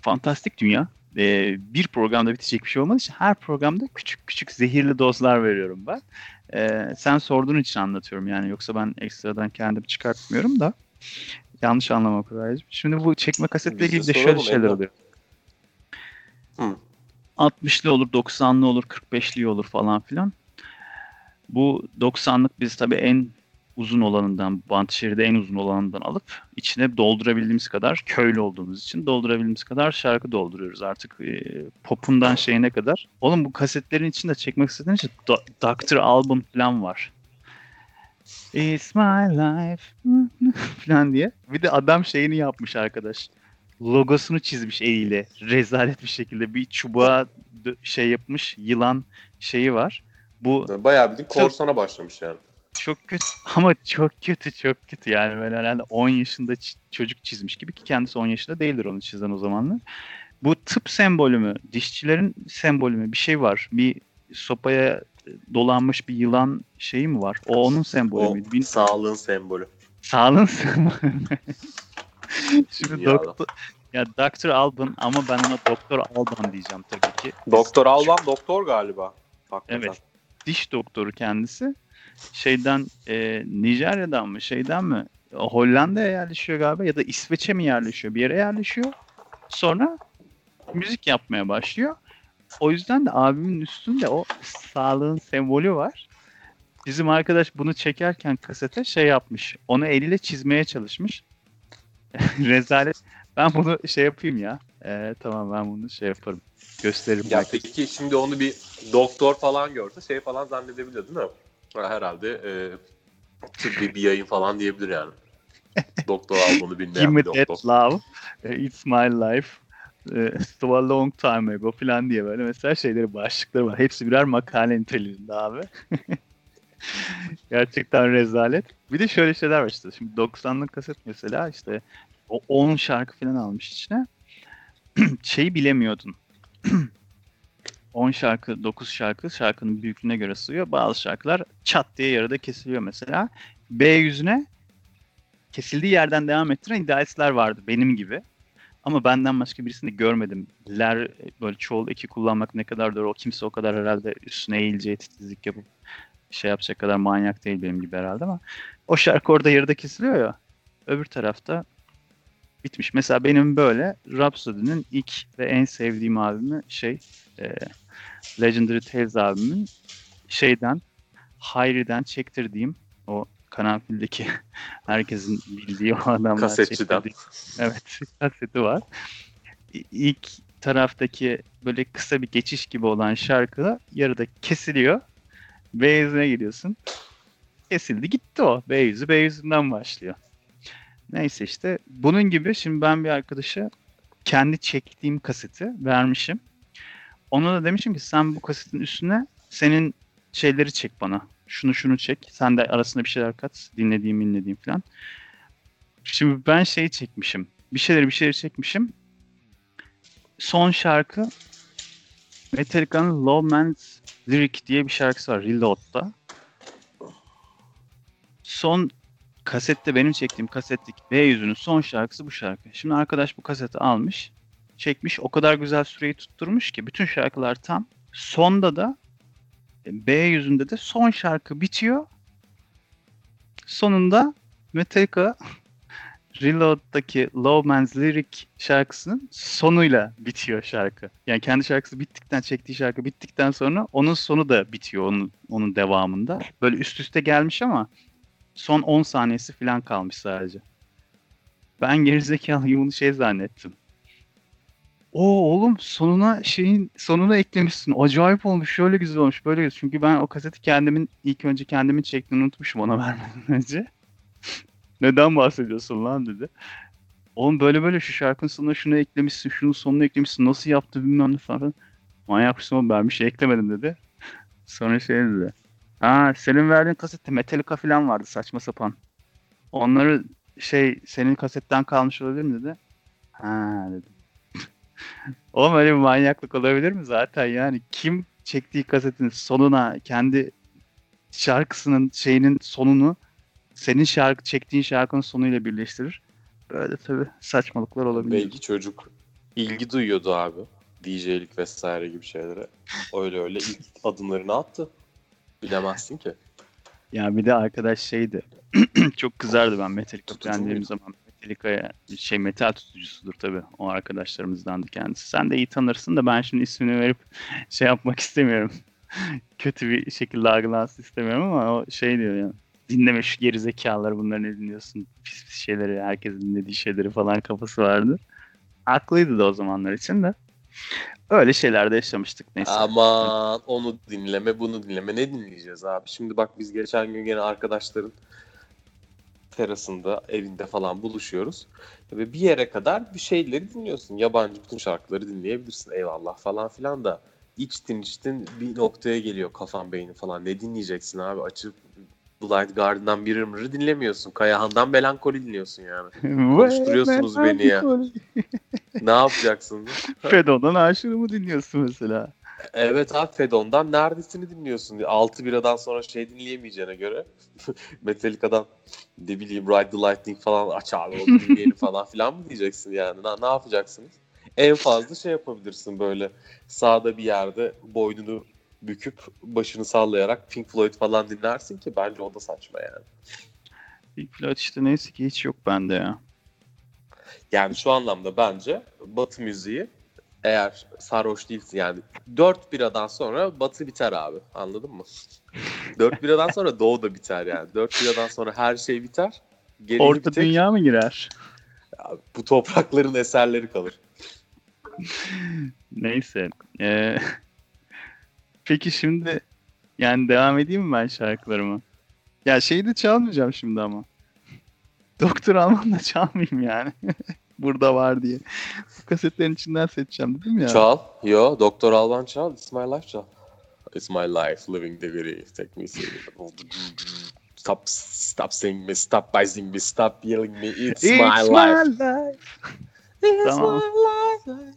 fantastik dünya Ee, bir programda bitecek bir şey olmadığı için her programda küçük küçük zehirli dozlar veriyorum ben. Ee, sen sorduğun için anlatıyorum yani yoksa ben ekstradan kendim çıkartmıyorum da yanlış anlama Kuraycığım. Şimdi bu çekme kasetle ilgili de şöyle şeyler oluyor. Hı. 60'lı olur, 90'lı olur, 45'li olur falan filan. Bu 90'lık biz tabii en uzun olanından, Bantşehir'de en uzun olanından alıp içine doldurabildiğimiz kadar, köylü olduğumuz için doldurabildiğimiz kadar şarkı dolduruyoruz artık e, popundan şeyine kadar. Oğlum bu kasetlerin içinde çekmek istediğin için Do- Doctor Album falan var. It's my life falan diye. Bir de adam şeyini yapmış arkadaş. Logosunu çizmiş eliyle. Rezalet bir şekilde bir çubuğa şey yapmış. Yılan şeyi var. Bu Bayağı bildiğin korsana başlamış yani. Çok kötü ama çok kötü çok kötü yani ben herhalde 10 yaşında ç- çocuk çizmiş gibi ki kendisi 10 yaşında değildir onu çizen o zamanlar. Bu tıp sembolü mü? Dişçilerin sembolü mü? Bir şey var. Bir sopaya dolanmış bir yılan şeyi mi var? O onun sembolü O müydü? Bil- sağlığın sembolü. Sağlığın sembolü? Şimdi doktor ya Dr. Alban ama ben ona Doktor Alban diyeceğim tabii ki. Doktor Alban doktor galiba. Hakikaten. Evet. Diş doktoru kendisi. Şeyden e, Nijerya'dan mı şeyden mi Hollanda'ya yerleşiyor galiba ya da İsveç'e mi yerleşiyor bir yere yerleşiyor. Sonra müzik yapmaya başlıyor. O yüzden de abimin üstünde o sağlığın sembolü var. Bizim arkadaş bunu çekerken kasete şey yapmış. Onu eliyle çizmeye çalışmış. Rezalet. Ben bunu şey yapayım ya. Ee, tamam ben bunu şey yaparım. Gösteririm. Ya peki şimdi onu bir doktor falan görse şey falan zannedebilir değil mi? Ha, Herhalde e, tıbbi bir yayın falan diyebilir yani. doktor Give bilmeyen me bir that doktor. love. Eh, It's my life. So a long time ago falan diye böyle mesela şeyleri başlıkları var. Hepsi birer makale niteliğinde abi. Gerçekten rezalet. Bir de şöyle şeyler var işte. Şimdi 90'lık kaset mesela işte o 10 şarkı falan almış içine. Şeyi bilemiyordun. 10 şarkı, 9 şarkı şarkının büyüklüğüne göre sığıyor. Bazı şarkılar çat diye yarıda kesiliyor mesela. B yüzüne kesildiği yerden devam ettiren idealistler vardı benim gibi. Ama benden başka birisini görmedim. Ler böyle çoğul eki kullanmak ne kadar doğru o kimse o kadar herhalde üstüne eğileceği titizlik yapıp şey yapacak kadar manyak değil benim gibi herhalde ama o şarkı orada yarıda kesiliyor ya. Öbür tarafta bitmiş. Mesela benim böyle Rhapsody'nin ilk ve en sevdiğim albümü şey e, Legendary Tales albümün şeyden Hayri'den çektirdiğim o karanfildeki herkesin bildiği o adamlar Kasetçiden. Evet kaseti var. İlk taraftaki böyle kısa bir geçiş gibi olan şarkı yarıda kesiliyor. B yüzüne gidiyorsun. Kesildi gitti o. B yüzü B yüzünden başlıyor. Neyse işte bunun gibi şimdi ben bir arkadaşa kendi çektiğim kaseti vermişim. Ona da demişim ki sen bu kasetin üstüne senin şeyleri çek bana. Şunu şunu çek. Sen de arasına bir şeyler kat. Dinlediğim dinlediğim falan. Şimdi ben şeyi çekmişim. Bir şeyleri bir şeyleri çekmişim. Son şarkı Metallica'nın Low Man's Lyric diye bir şarkısı var Reload'da. Son kasette benim çektiğim kasetteki B yüzünün son şarkısı bu şarkı. Şimdi arkadaş bu kaseti almış, çekmiş. O kadar güzel süreyi tutturmuş ki bütün şarkılar tam. Sonda da e, B yüzünde de son şarkı bitiyor. Sonunda Metallica Reload'daki Low Man's Lyric şarkısının sonuyla bitiyor şarkı. Yani kendi şarkısı bittikten, çektiği şarkı bittikten sonra onun sonu da bitiyor onun, onun devamında. Böyle üst üste gelmiş ama son 10 saniyesi falan kalmış sadece. Ben gerizekalı bunu şey zannettim. O oğlum sonuna şeyin sonuna eklemişsin. Acayip olmuş. Şöyle güzel olmuş. Böyle güzel. Çünkü ben o kaseti kendimin ilk önce kendimin çektiğini unutmuşum ona vermeden önce. Neden bahsediyorsun lan dedi. Oğlum böyle böyle şu şarkının sonuna şunu eklemişsin, şunun sonuna eklemişsin. Nasıl yaptı bilmem ne falan. Manyak mısın ben bir şey eklemedim dedi. Sonra şey dedi. Ha senin verdiğin kasette Metallica falan vardı saçma sapan. Onları şey senin kasetten kalmış olabilir mi dedi. Ha dedim. Oğlum öyle bir manyaklık olabilir mi zaten yani kim çektiği kasetin sonuna kendi şarkısının şeyinin sonunu senin şarkı çektiğin şarkının sonuyla birleştirir. Böyle tabii saçmalıklar olabilir. Belki çocuk ilgi duyuyordu abi. DJ'lik vesaire gibi şeylere. Öyle öyle ilk adımlarını attı. Bilemezsin ki. Ya bir de arkadaş şeydi. çok kızardı ben Metallica muydu? zaman. Metallica'ya şey metal tutucusudur tabii. O arkadaşlarımızdandı kendisi. Sen de iyi tanırsın da ben şimdi ismini verip şey yapmak istemiyorum. Kötü bir şekilde algılansın istemiyorum ama o şey diyor ya. Dinleme şu gerizekalıları bunları ne dinliyorsun? Pis pis şeyleri, herkesin dinlediği şeyleri falan kafası vardı. Haklıydı da o zamanlar için de. Öyle şeylerde yaşamıştık neyse. Aman onu dinleme bunu dinleme ne dinleyeceğiz abi? Şimdi bak biz geçen gün gene arkadaşların terasında evinde falan buluşuyoruz. Ve bir yere kadar bir şeyleri dinliyorsun. Yabancı bütün şarkıları dinleyebilirsin eyvallah falan filan da içtin içtin bir noktaya geliyor kafan beynin falan. Ne dinleyeceksin abi açıp Blind Garden'dan bir ırmırı dinlemiyorsun. Kayahan'dan melankoli dinliyorsun yani. Konuşturuyorsunuz beni ya. ne yapacaksın? Fedon'dan aşırı mı dinliyorsun mesela? Evet abi Fedon'dan neredesini dinliyorsun? 6 biradan sonra şey dinleyemeyeceğine göre Metallica'dan ne bileyim Ride the Lightning falan aç abi onu dinleyelim falan filan mı diyeceksin yani? Ne, ne yapacaksınız? En fazla şey yapabilirsin böyle sağda bir yerde boynunu büküp başını sallayarak Pink Floyd falan dinlersin ki bence o da saçma yani. Pink Floyd işte neyse ki hiç yok bende ya. Yani şu anlamda bence Batı müziği eğer sarhoş değilsin yani 4 biradan sonra Batı biter abi. Anladın mı? 4 biradan sonra Doğu da biter yani. 4 biradan sonra her şey biter. Geriye Orta tek dünya mı girer? bu toprakların eserleri kalır. Neyse. Ee, peki şimdi yani devam edeyim mi ben şarkılarımı? Ya şeyi de çalmayacağım şimdi ama. Doktor Alman da çalmayayım yani. Burada var diye. Bu kasetlerin içinden seçeceğim dedim ya. Çal. Yo Doktor Alban çal. It's my life çal. It's my life living the very take me see. Stop stop saying me stop biting me stop yelling me it's, my life. life. It's Tamam. my life.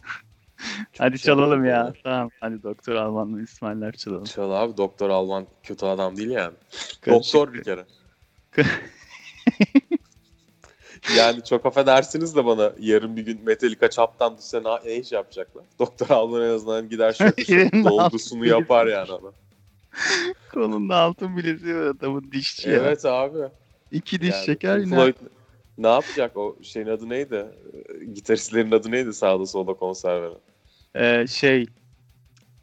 Hadi çalalım ya. ya. Tamam. Hadi Doktor Alman'la İsmail'ler çalalım. Çal abi Doktor Alman kötü adam değil yani. Doktor bir kere. yani çok affedersiniz de bana yarın bir gün Metallica çaptan düşse ne, iş yapacaklar? Doktor Alman en azından gider şöyle Yerinin doldusunu yapar yani adam. Kolunda altın bileziği var adamın dişçi ya. Evet abi. İki diş Yani Pink yine. Floyd, ne yapacak o şeyin adı neydi? Ee, Gitaristlerin adı neydi sağda solda konser veren? Ee, şey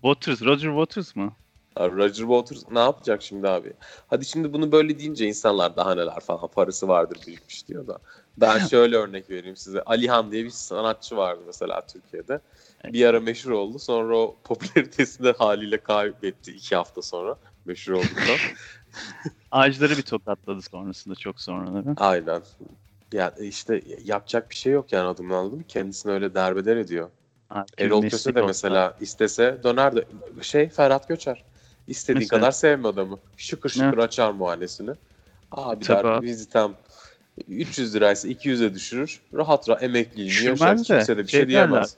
Waters, Roger Waters mı? Roger Waters ne yapacak şimdi abi? Hadi şimdi bunu böyle deyince insanlar daha neler falan parası vardır birikmiş diyor da. Ben şöyle örnek vereyim size. Alihan diye bir sanatçı vardı mesela Türkiye'de. Bir ara meşhur oldu. Sonra o popülaritesini haliyle kaybetti iki hafta sonra meşhur olduktan. Ağaçları bir tokatladı sonrasında çok sonraları. Aynen. Ya işte yapacak bir şey yok yani adımın anladın mı? Kendisini öyle derbeder ediyor. Abi, Erol Köse de olsa- mesela istese döner de şey Ferhat Göçer. İstediğin Mesela. kadar sevme adamı. Şıkır şıkır açar muhanesini. Abi Tabii der vizitem 300 liraysa 200'e düşürür. Rahat rahat Düşürmez yaşar. de, Kimse de bir şey şey diyemez.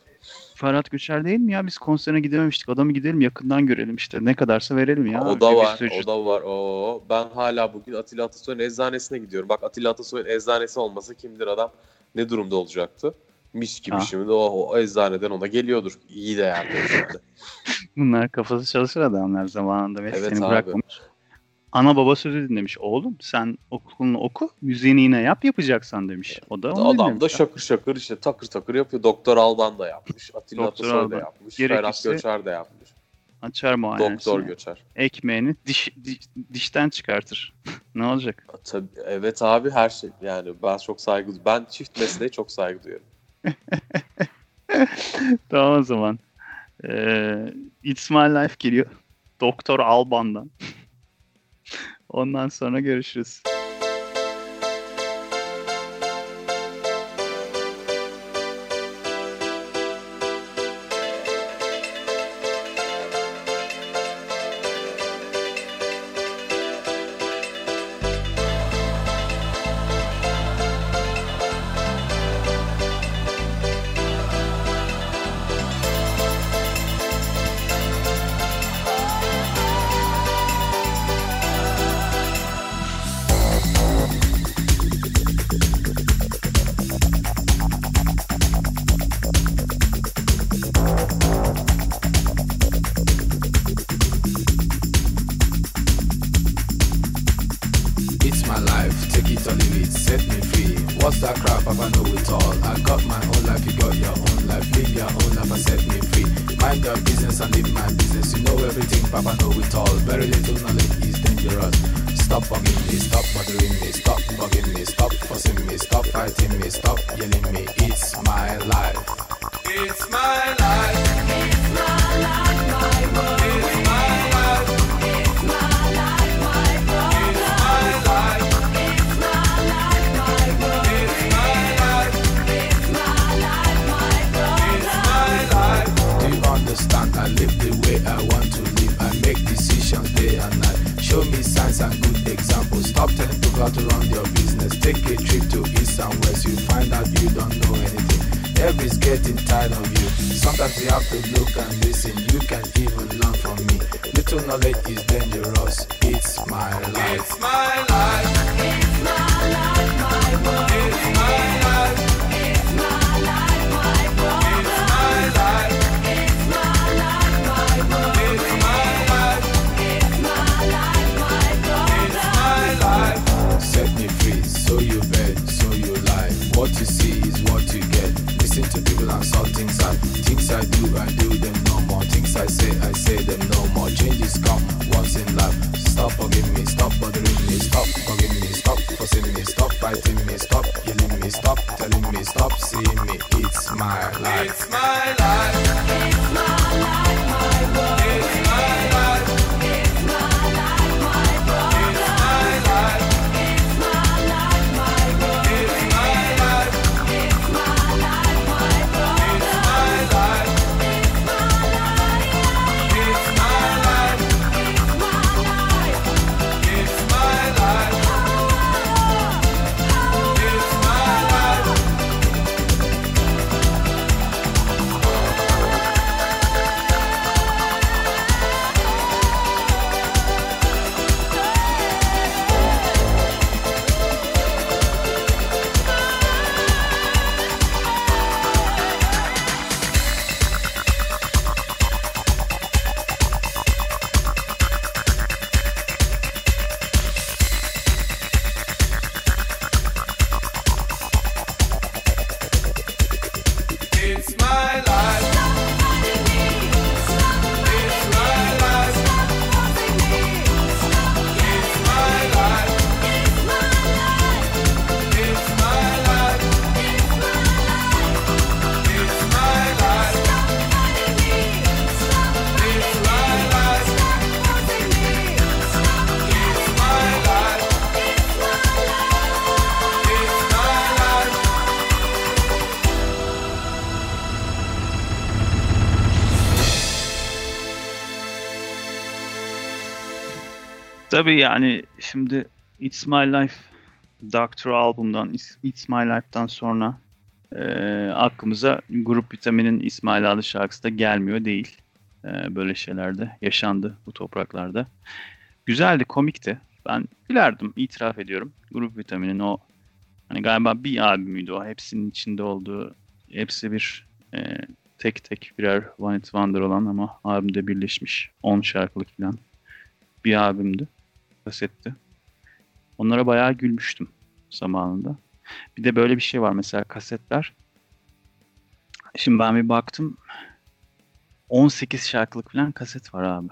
Ferhat Göçer değil mi ya? Biz konserine gidememiştik. Adamı gidelim yakından görelim işte. Ne kadarsa verelim ya. o da Bir var. O da var. Oo, ben hala bugün Atilla Atasoy'un eczanesine gidiyorum. Bak Atilla Atasoy'un eczanesi olmasa kimdir adam ne durumda olacaktı? Mis gibi Ha. şimdi o, o eczaneden ona geliyordur. İyi de yani. Bunlar kafası çalışır adamlar zamanında ve Evet seni abi. bırakmamış. Ana baba sözü dinlemiş. Oğlum sen okulunu oku, müziğini yine yap yapacaksan demiş. O da onu Adam da şakır şakır işte takır takır yapıyor. Doktor Alban da yapmış. Atilla Doktor Atasoy da yapmış. Gerekirse Ferhat Göçer de yapmış. Açar muayenesini. Doktor Göçer. Ekmeğini diş, diş- dişten çıkartır. ne olacak? Tabii, evet abi her şey yani ben çok saygı ben çift mesleğe çok saygı duyuyorum. Tamam o zaman. Ee, It's My Life geliyor. Doktor Alban'dan. Ondan sonra görüşürüz. Little knowledge is dangerous. It's my life. It's my life. It's my life, my world. It's my life. It's my life, my world. It's my life. It's my life, my world. It's my life. It's my life, my world. It's my life. Set me free, so you bet, so you lie. What you see is what you get. Listen to people and saw things I things I do, I do them no more. Things I say, I say them no more. Once in life. Stop me, stop bothering me, stop me, stop me, stop fighting me, stop yelling me, stop telling me, stop seeing me. It's my life. It's my life. Tabii yani şimdi It's My Life Doctor album'dan It's, My Life'dan sonra e, aklımıza Grup Vitamin'in İsmail adlı şarkısı da gelmiyor değil. E, böyle şeylerde yaşandı bu topraklarda. Güzeldi, komikti. Ben gülerdim, itiraf ediyorum. Grup Vitamin'in o hani galiba bir albümüydü o. Hepsinin içinde olduğu, hepsi bir e, tek tek birer One It Wonder olan ama albümde birleşmiş 10 şarkılık falan bir albümdü. Kasetti. Onlara bayağı gülmüştüm zamanında. Bir de böyle bir şey var mesela kasetler. Şimdi ben bir baktım 18 şarkılık falan kaset var abi.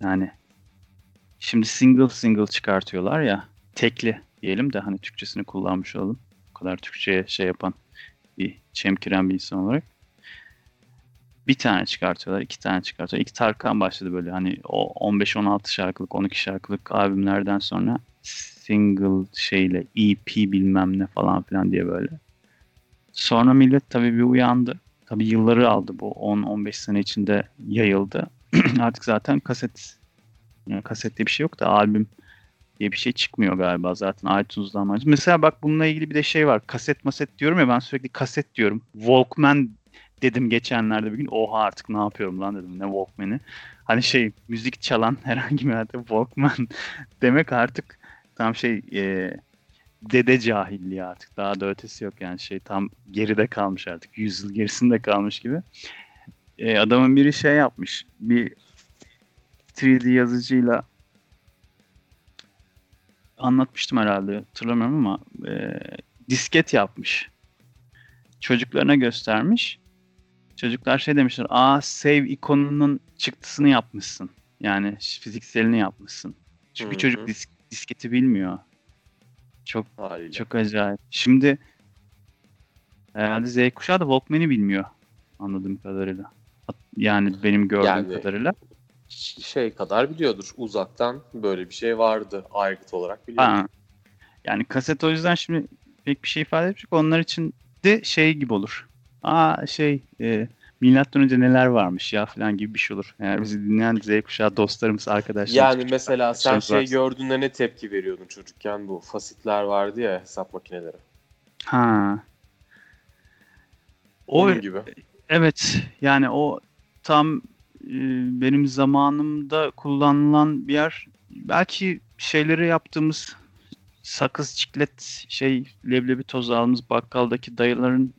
Yani şimdi single single çıkartıyorlar ya tekli diyelim de hani Türkçesini kullanmış olalım. O kadar Türkçe'ye şey yapan bir çemkiren bir insan olarak. Bir tane çıkartıyorlar, iki tane çıkartıyorlar. İlk Tarkan başladı böyle hani o 15-16 şarkılık, 12 şarkılık albümlerden sonra single şeyle EP bilmem ne falan filan diye böyle. Sonra millet tabii bir uyandı. Tabii yılları aldı bu 10-15 sene içinde yayıldı. Artık zaten kaset yani kaset diye bir şey yok da albüm diye bir şey çıkmıyor galiba zaten iTunes'dan. Mesela bak bununla ilgili bir de şey var. Kaset maset diyorum ya ben sürekli kaset diyorum. Walkman dedim geçenlerde bir gün. Oha artık ne yapıyorum lan dedim ne Walkman'i. Hani şey müzik çalan herhangi bir yerde Walkman demek artık tam şey e, dede cahilliği artık. Daha da ötesi yok yani şey tam geride kalmış artık. Yüzyıl gerisinde kalmış gibi. E, adamın biri şey yapmış. Bir 3D yazıcıyla anlatmıştım herhalde hatırlamıyorum ama e, disket yapmış. Çocuklarına göstermiş. Çocuklar şey demişler. Aa save ikonunun çıktısını yapmışsın. Yani fizikselini yapmışsın. Çünkü Hı çocuk disk, disketi bilmiyor. Çok Haliyle. çok acayip. Şimdi herhalde Z kuşağı da Walkman'i bilmiyor anladığım kadarıyla. Yani benim gördüğüm Yani- kadarıyla. şey kadar biliyordur. Uzaktan böyle bir şey vardı. Aygıt olarak biliyordur. Ha. Yani kaset o yüzden şimdi pek bir şey ifade etmiyor. Onlar için de şey gibi olur. Aa şey e, milattan önce neler varmış ya falan gibi bir şey olur. Yani bizi dinleyen Z kuşağı dostlarımız, arkadaşlarımız. Yani küçük mesela sen şey varsa. gördüğünde ne tepki veriyordun çocukken bu fasitler vardı ya hesap makineleri. Ha. O Onun gibi. Evet yani o tam e, benim zamanımda kullanılan bir yer. Belki şeyleri yaptığımız sakız çiklet şey leblebi tozu aldığımız bakkaldaki dayıların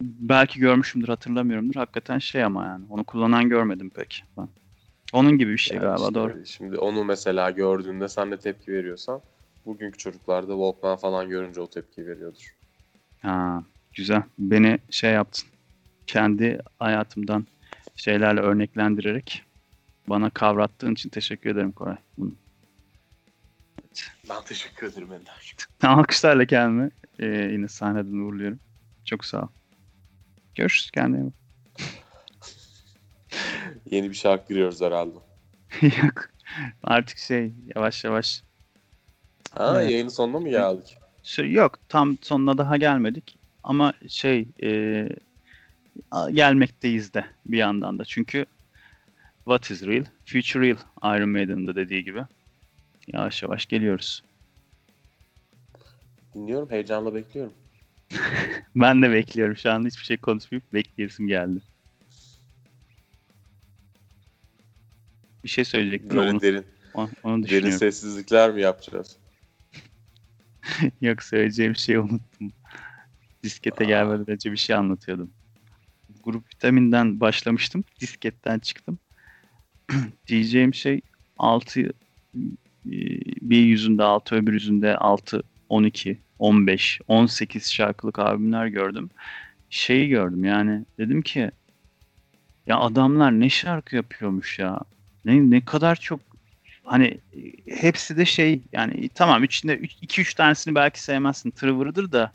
belki görmüşümdür hatırlamıyorumdur. Hakikaten şey ama yani onu kullanan görmedim pek ben. Onun gibi bir şey Yani galiba işte doğru. Şimdi onu mesela gördüğünde sen de tepki veriyorsan bugünkü çocuklar da Walkman falan görünce o tepki veriyordur. Ha, güzel. Beni şey yaptın. Kendi hayatımdan şeylerle örneklendirerek bana kavrattığın için teşekkür ederim Koray. Bunu. Ben teşekkür ederim Ender. Alkışlarla kendimi e, yine sahneden uğurluyorum. Çok sağ ol. Görüşürüz kendine. bak. Yeni bir şarkı giriyoruz herhalde. Yok. Artık şey yavaş yavaş Ha Evet. yayının sonuna mı geldik? şey yok tam sonuna daha gelmedik ama şey e, gelmekteyiz de bir yandan da çünkü What is real? Future real Iron Maiden'ın da dediği gibi yavaş yavaş geliyoruz. Dinliyorum heyecanla bekliyorum. Ben de bekliyorum şu anda hiçbir şey konuşmayıp bekleyesim geldi. Bir şey söyleyecektim Böyle onu, derin, onu, onu derin sessizlikler mi yapacağız? Yok söyleyeceğim şeyi unuttum. Diskete Aa. gelmeden önce bir şey anlatıyordum. Grup vitaminden başlamıştım. Disketten çıktım. Diyeceğim şey 6 bir yüzünde 6 öbür yüzünde 6 12 15 18 şarkılık albümler gördüm. Şeyi gördüm yani dedim ki ya adamlar ne şarkı yapıyormuş ya. Ne ne kadar çok hani hepsi de şey yani tamam içinde 2-3 tanesini belki sevmezsin tırvırıdır da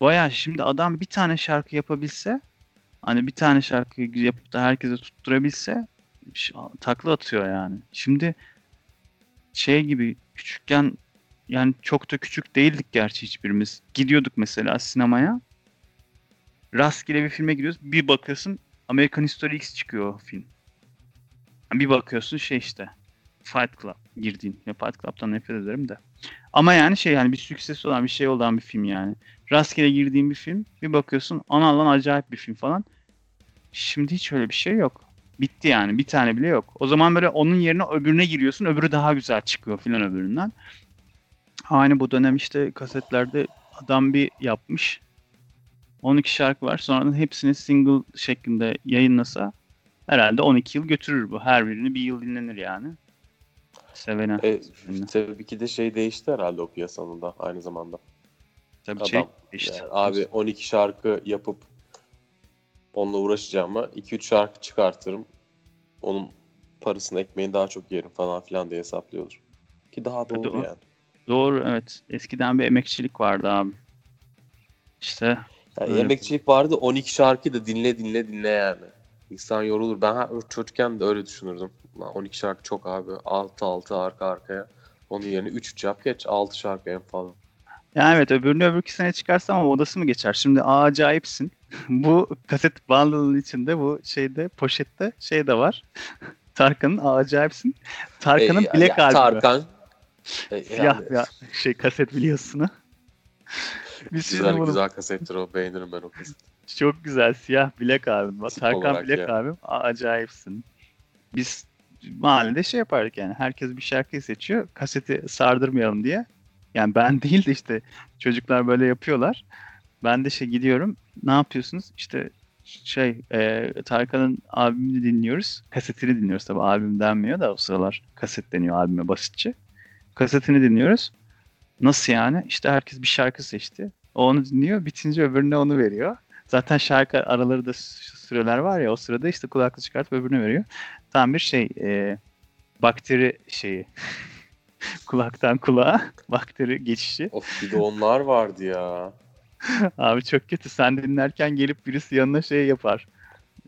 baya şimdi adam bir tane şarkı yapabilse hani bir tane şarkı yapıp da herkese tutturabilse takla atıyor yani. Şimdi şey gibi küçükken yani çok da küçük değildik gerçi hiçbirimiz. Gidiyorduk mesela sinemaya. Rastgele bir filme gidiyoruz. Bir bakıyorsun American History X çıkıyor o film. Bir bakıyorsun şey işte Fight Club girdiğin. Ya Fight Club'tan nefret ederim de. Ama yani şey yani bir sükses olan bir şey olan bir film yani. Rastgele girdiğin bir film. Bir bakıyorsun ana lan acayip bir film falan. Şimdi hiç öyle bir şey yok. Bitti yani. Bir tane bile yok. O zaman böyle onun yerine öbürüne giriyorsun. Öbürü daha güzel çıkıyor filan öbüründen. Aynı bu dönem işte kasetlerde adam bir yapmış. 12 şarkı var. Sonradan hepsini single şeklinde yayınlasa herhalde 12 yıl götürür bu. Her birini bir yıl dinlenir yani. Sevene. E, Aynen. tabii ki de şey değişti herhalde o piyasanın da aynı zamanda. Tabii Adam, şey işte. Yani abi 12 şarkı yapıp onunla uğraşacağıma 2-3 şarkı çıkartırım. Onun parasını ekmeğini daha çok yerim falan filan diye hesaplıyordur. Ki daha doğru Doğru. yani. Doğru evet. Eskiden bir emekçilik vardı abi. İşte Yani emekçilik vardı 12 şarkıyı da dinle dinle dinle yani. İnsan yorulur. Ben çocukken de öyle düşünürdüm. Lan 12 şarkı çok abi. 6-6 arka arkaya. Onun yerine 3-3 yap geç. 6 şarkı en fazla. Yani evet öbürünü öbürkü sene çıkarsa ama odası mı geçer? Şimdi acayipsin. bu kaset bundle'ın içinde bu şeyde poşette şey de var. Tarkan'ın acayipsin. Tarkan'ın E, bilek ya, albümü. Tarkan. E, Siyah yani- ya, şey kaset biliyorsun şimdi Güzel bunu güzel kasettir o. Beğenirim ben o kaseti. çok güzel siyah bilek albüm. Bak, Tarkan bilek ya. aa, acayipsin. Biz mahallede şey yapardık yani herkes bir şarkıyı seçiyor kaseti sardırmayalım diye. Yani ben değil de işte çocuklar böyle yapıyorlar. Ben de şey gidiyorum. Ne yapıyorsunuz? İşte şey e, Tarkan'ın albümünü dinliyoruz. Kasetini dinliyoruz tabii albüm denmiyor da o sıralar kaset deniyor albüme basitçe. Kasetini dinliyoruz. Nasıl yani? İşte herkes bir şarkı seçti. O onu dinliyor. Bitince öbürüne onu veriyor. Zaten şarkı araları da süreler var ya o sırada işte kulaklık çıkartıp öbürüne veriyor. Tam bir şey e, bakteri şeyi. Kulaktan kulağa bakteri geçişi. Of bir de onlar vardı ya. Abi çok kötü. Sen dinlerken gelip birisi yanına şey yapar.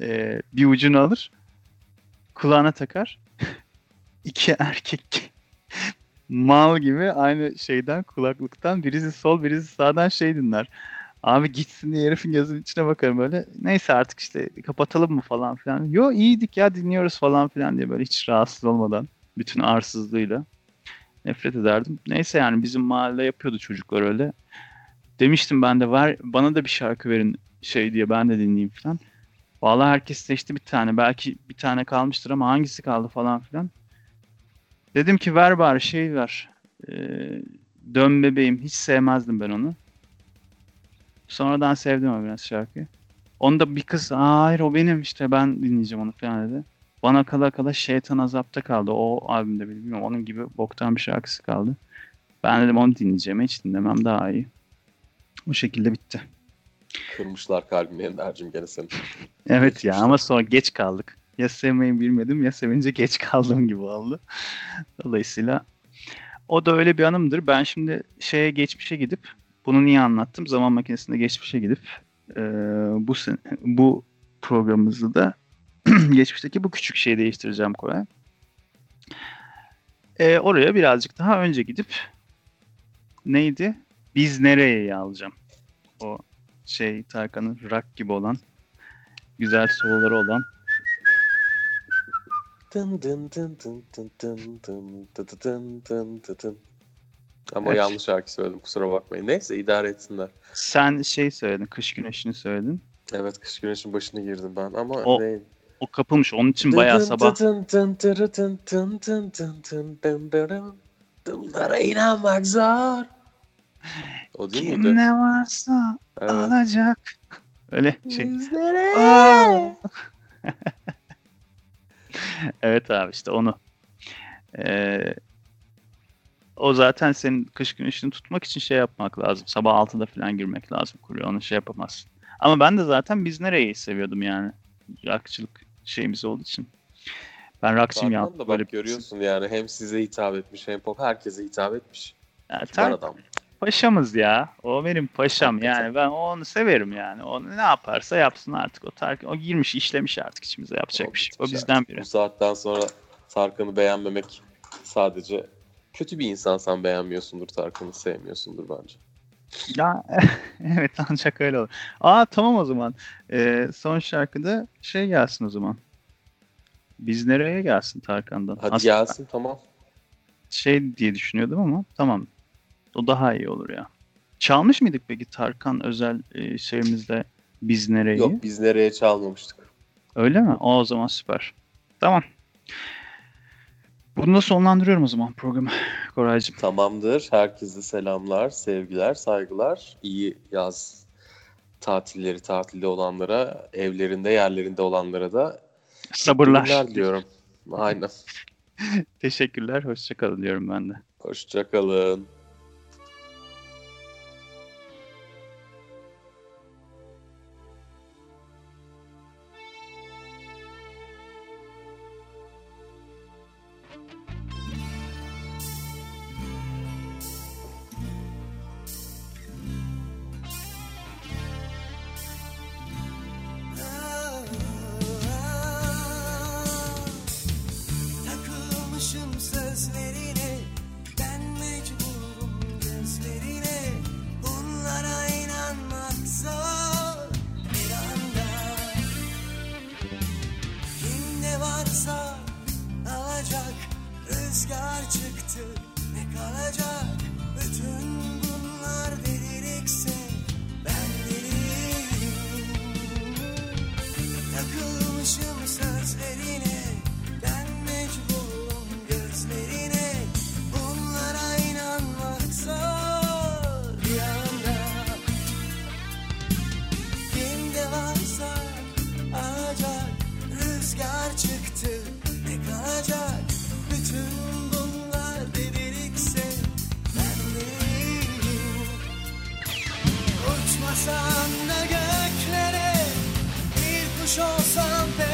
Ee, bir ucunu alır. Kulağına takar. İki erkek mal gibi aynı şeyden kulaklıktan birisi sol birisi sağdan şey dinler. Abi gitsin diye herifin gözünün içine bakarım böyle. Neyse artık işte kapatalım mı falan filan. Yo iyiydik ya dinliyoruz falan filan diye böyle hiç rahatsız olmadan. Bütün arsızlığıyla. Nefret ederdim. Neyse yani bizim mahalle yapıyordu çocuklar öyle. Demiştim ben de ver bana da bir şarkı verin şey diye ben de dinleyeyim falan. Vallahi herkes seçti bir tane. Belki bir tane kalmıştır ama hangisi kaldı falan filan. Dedim ki ver bari şey ver. Ee, dön bebeğim. Hiç sevmezdim ben onu. Sonradan sevdim ama biraz şarkıyı. Onu da bir kız "Aa, hayır o benim işte ben dinleyeceğim onu falan dedi. Bana kala kala şeytan azapta kaldı. O albümde bilmiyorum onun gibi boktan bir şarkısı kaldı. Ben dedim onu dinleyeceğim hiç dinlemem daha iyi. O şekilde bitti. Kırmışlar kalbini Ender'cim gene senin. Evet ya ama sonra geç kaldık. Ya sevmeyi bilmedim ya sevince geç kaldım gibi oldu. Dolayısıyla o da öyle bir anımdır. Ben şimdi şeye geçmişe gidip bunu niye anlattım? Zaman makinesinde geçmişe gidip e, bu bu programımızı da geçmişteki bu küçük şeyi değiştireceğim Koray. E, oraya birazcık daha önce gidip neydi? Biz nereye alacağım? O şey Tarkan'ın rock gibi olan güzel soloları olan Dın dın dın dın dın dın dın dın dın dın dın dın. Ama Evet. yanlış şarkı söyledim kusura bakmayın. Neyse idare etsinler. sen şey söyledin kış güneşini söyledin. Evet kış güneşin başına girdim ben ama O- ne? O kapılmış onun için bayağı sabah. Bunlara inanmak zor. O değil kim miydi? ne varsa Evet. alacak. Öyle şey. Bizlere. Evet abi işte onu. Ee, o zaten senin kış güneşini tutmak için şey yapmak lazım. Sabah 6'da falan girmek lazım kuruyor. Onu şey yapamazsın. Ama ben de zaten biz nereyi seviyordum yani. Rockçılık şeyimiz olduğu için. Ben rockçıyım ya. Da bak görüyorsun yani hem size hitap etmiş hem pop herkese hitap etmiş. Ya, Var Tarkan adam. Paşamız ya. O benim paşam yani. Ben onu severim yani. O ne yaparsa yapsın artık. O Tarkan, o girmiş, işlemiş artık içimize yapacak bir şey. O bizden artık. biri. Bu saatten sonra Tarkan'ı beğenmemek sadece kötü bir insansan beğenmiyorsundur Tarkan'ı sevmiyorsundur bence. Ya evet ancak öyle olur. Aa tamam o zaman. Ee, son şarkıda şey gelsin o zaman. Biz nereye gelsin Tarkan'dan? Hadi Aslında gelsin tamam. Şey diye düşünüyordum ama tamam. O daha iyi olur ya. Çalmış mıydık peki Tarkan özel e, şeyimizde Biz Nereyi? Yok biz nereye çalmamıştık. Öyle mi? O, o zaman süper. Tamam. Bunu da sonlandırıyorum o zaman programı Koraycığım. Tamamdır. Herkese selamlar, sevgiler, saygılar. İyi yaz tatilleri tatilde olanlara, evlerinde, yerlerinde olanlara da Sabırlar. diliyorum. Aynen. Teşekkürler. Hoşçakalın diyorum ben de. Hoşçakalın. Ne kalacak Bütün bunlar delilikse Ben deliyim Uçmasam da göklere Bir kuş olsam pencerede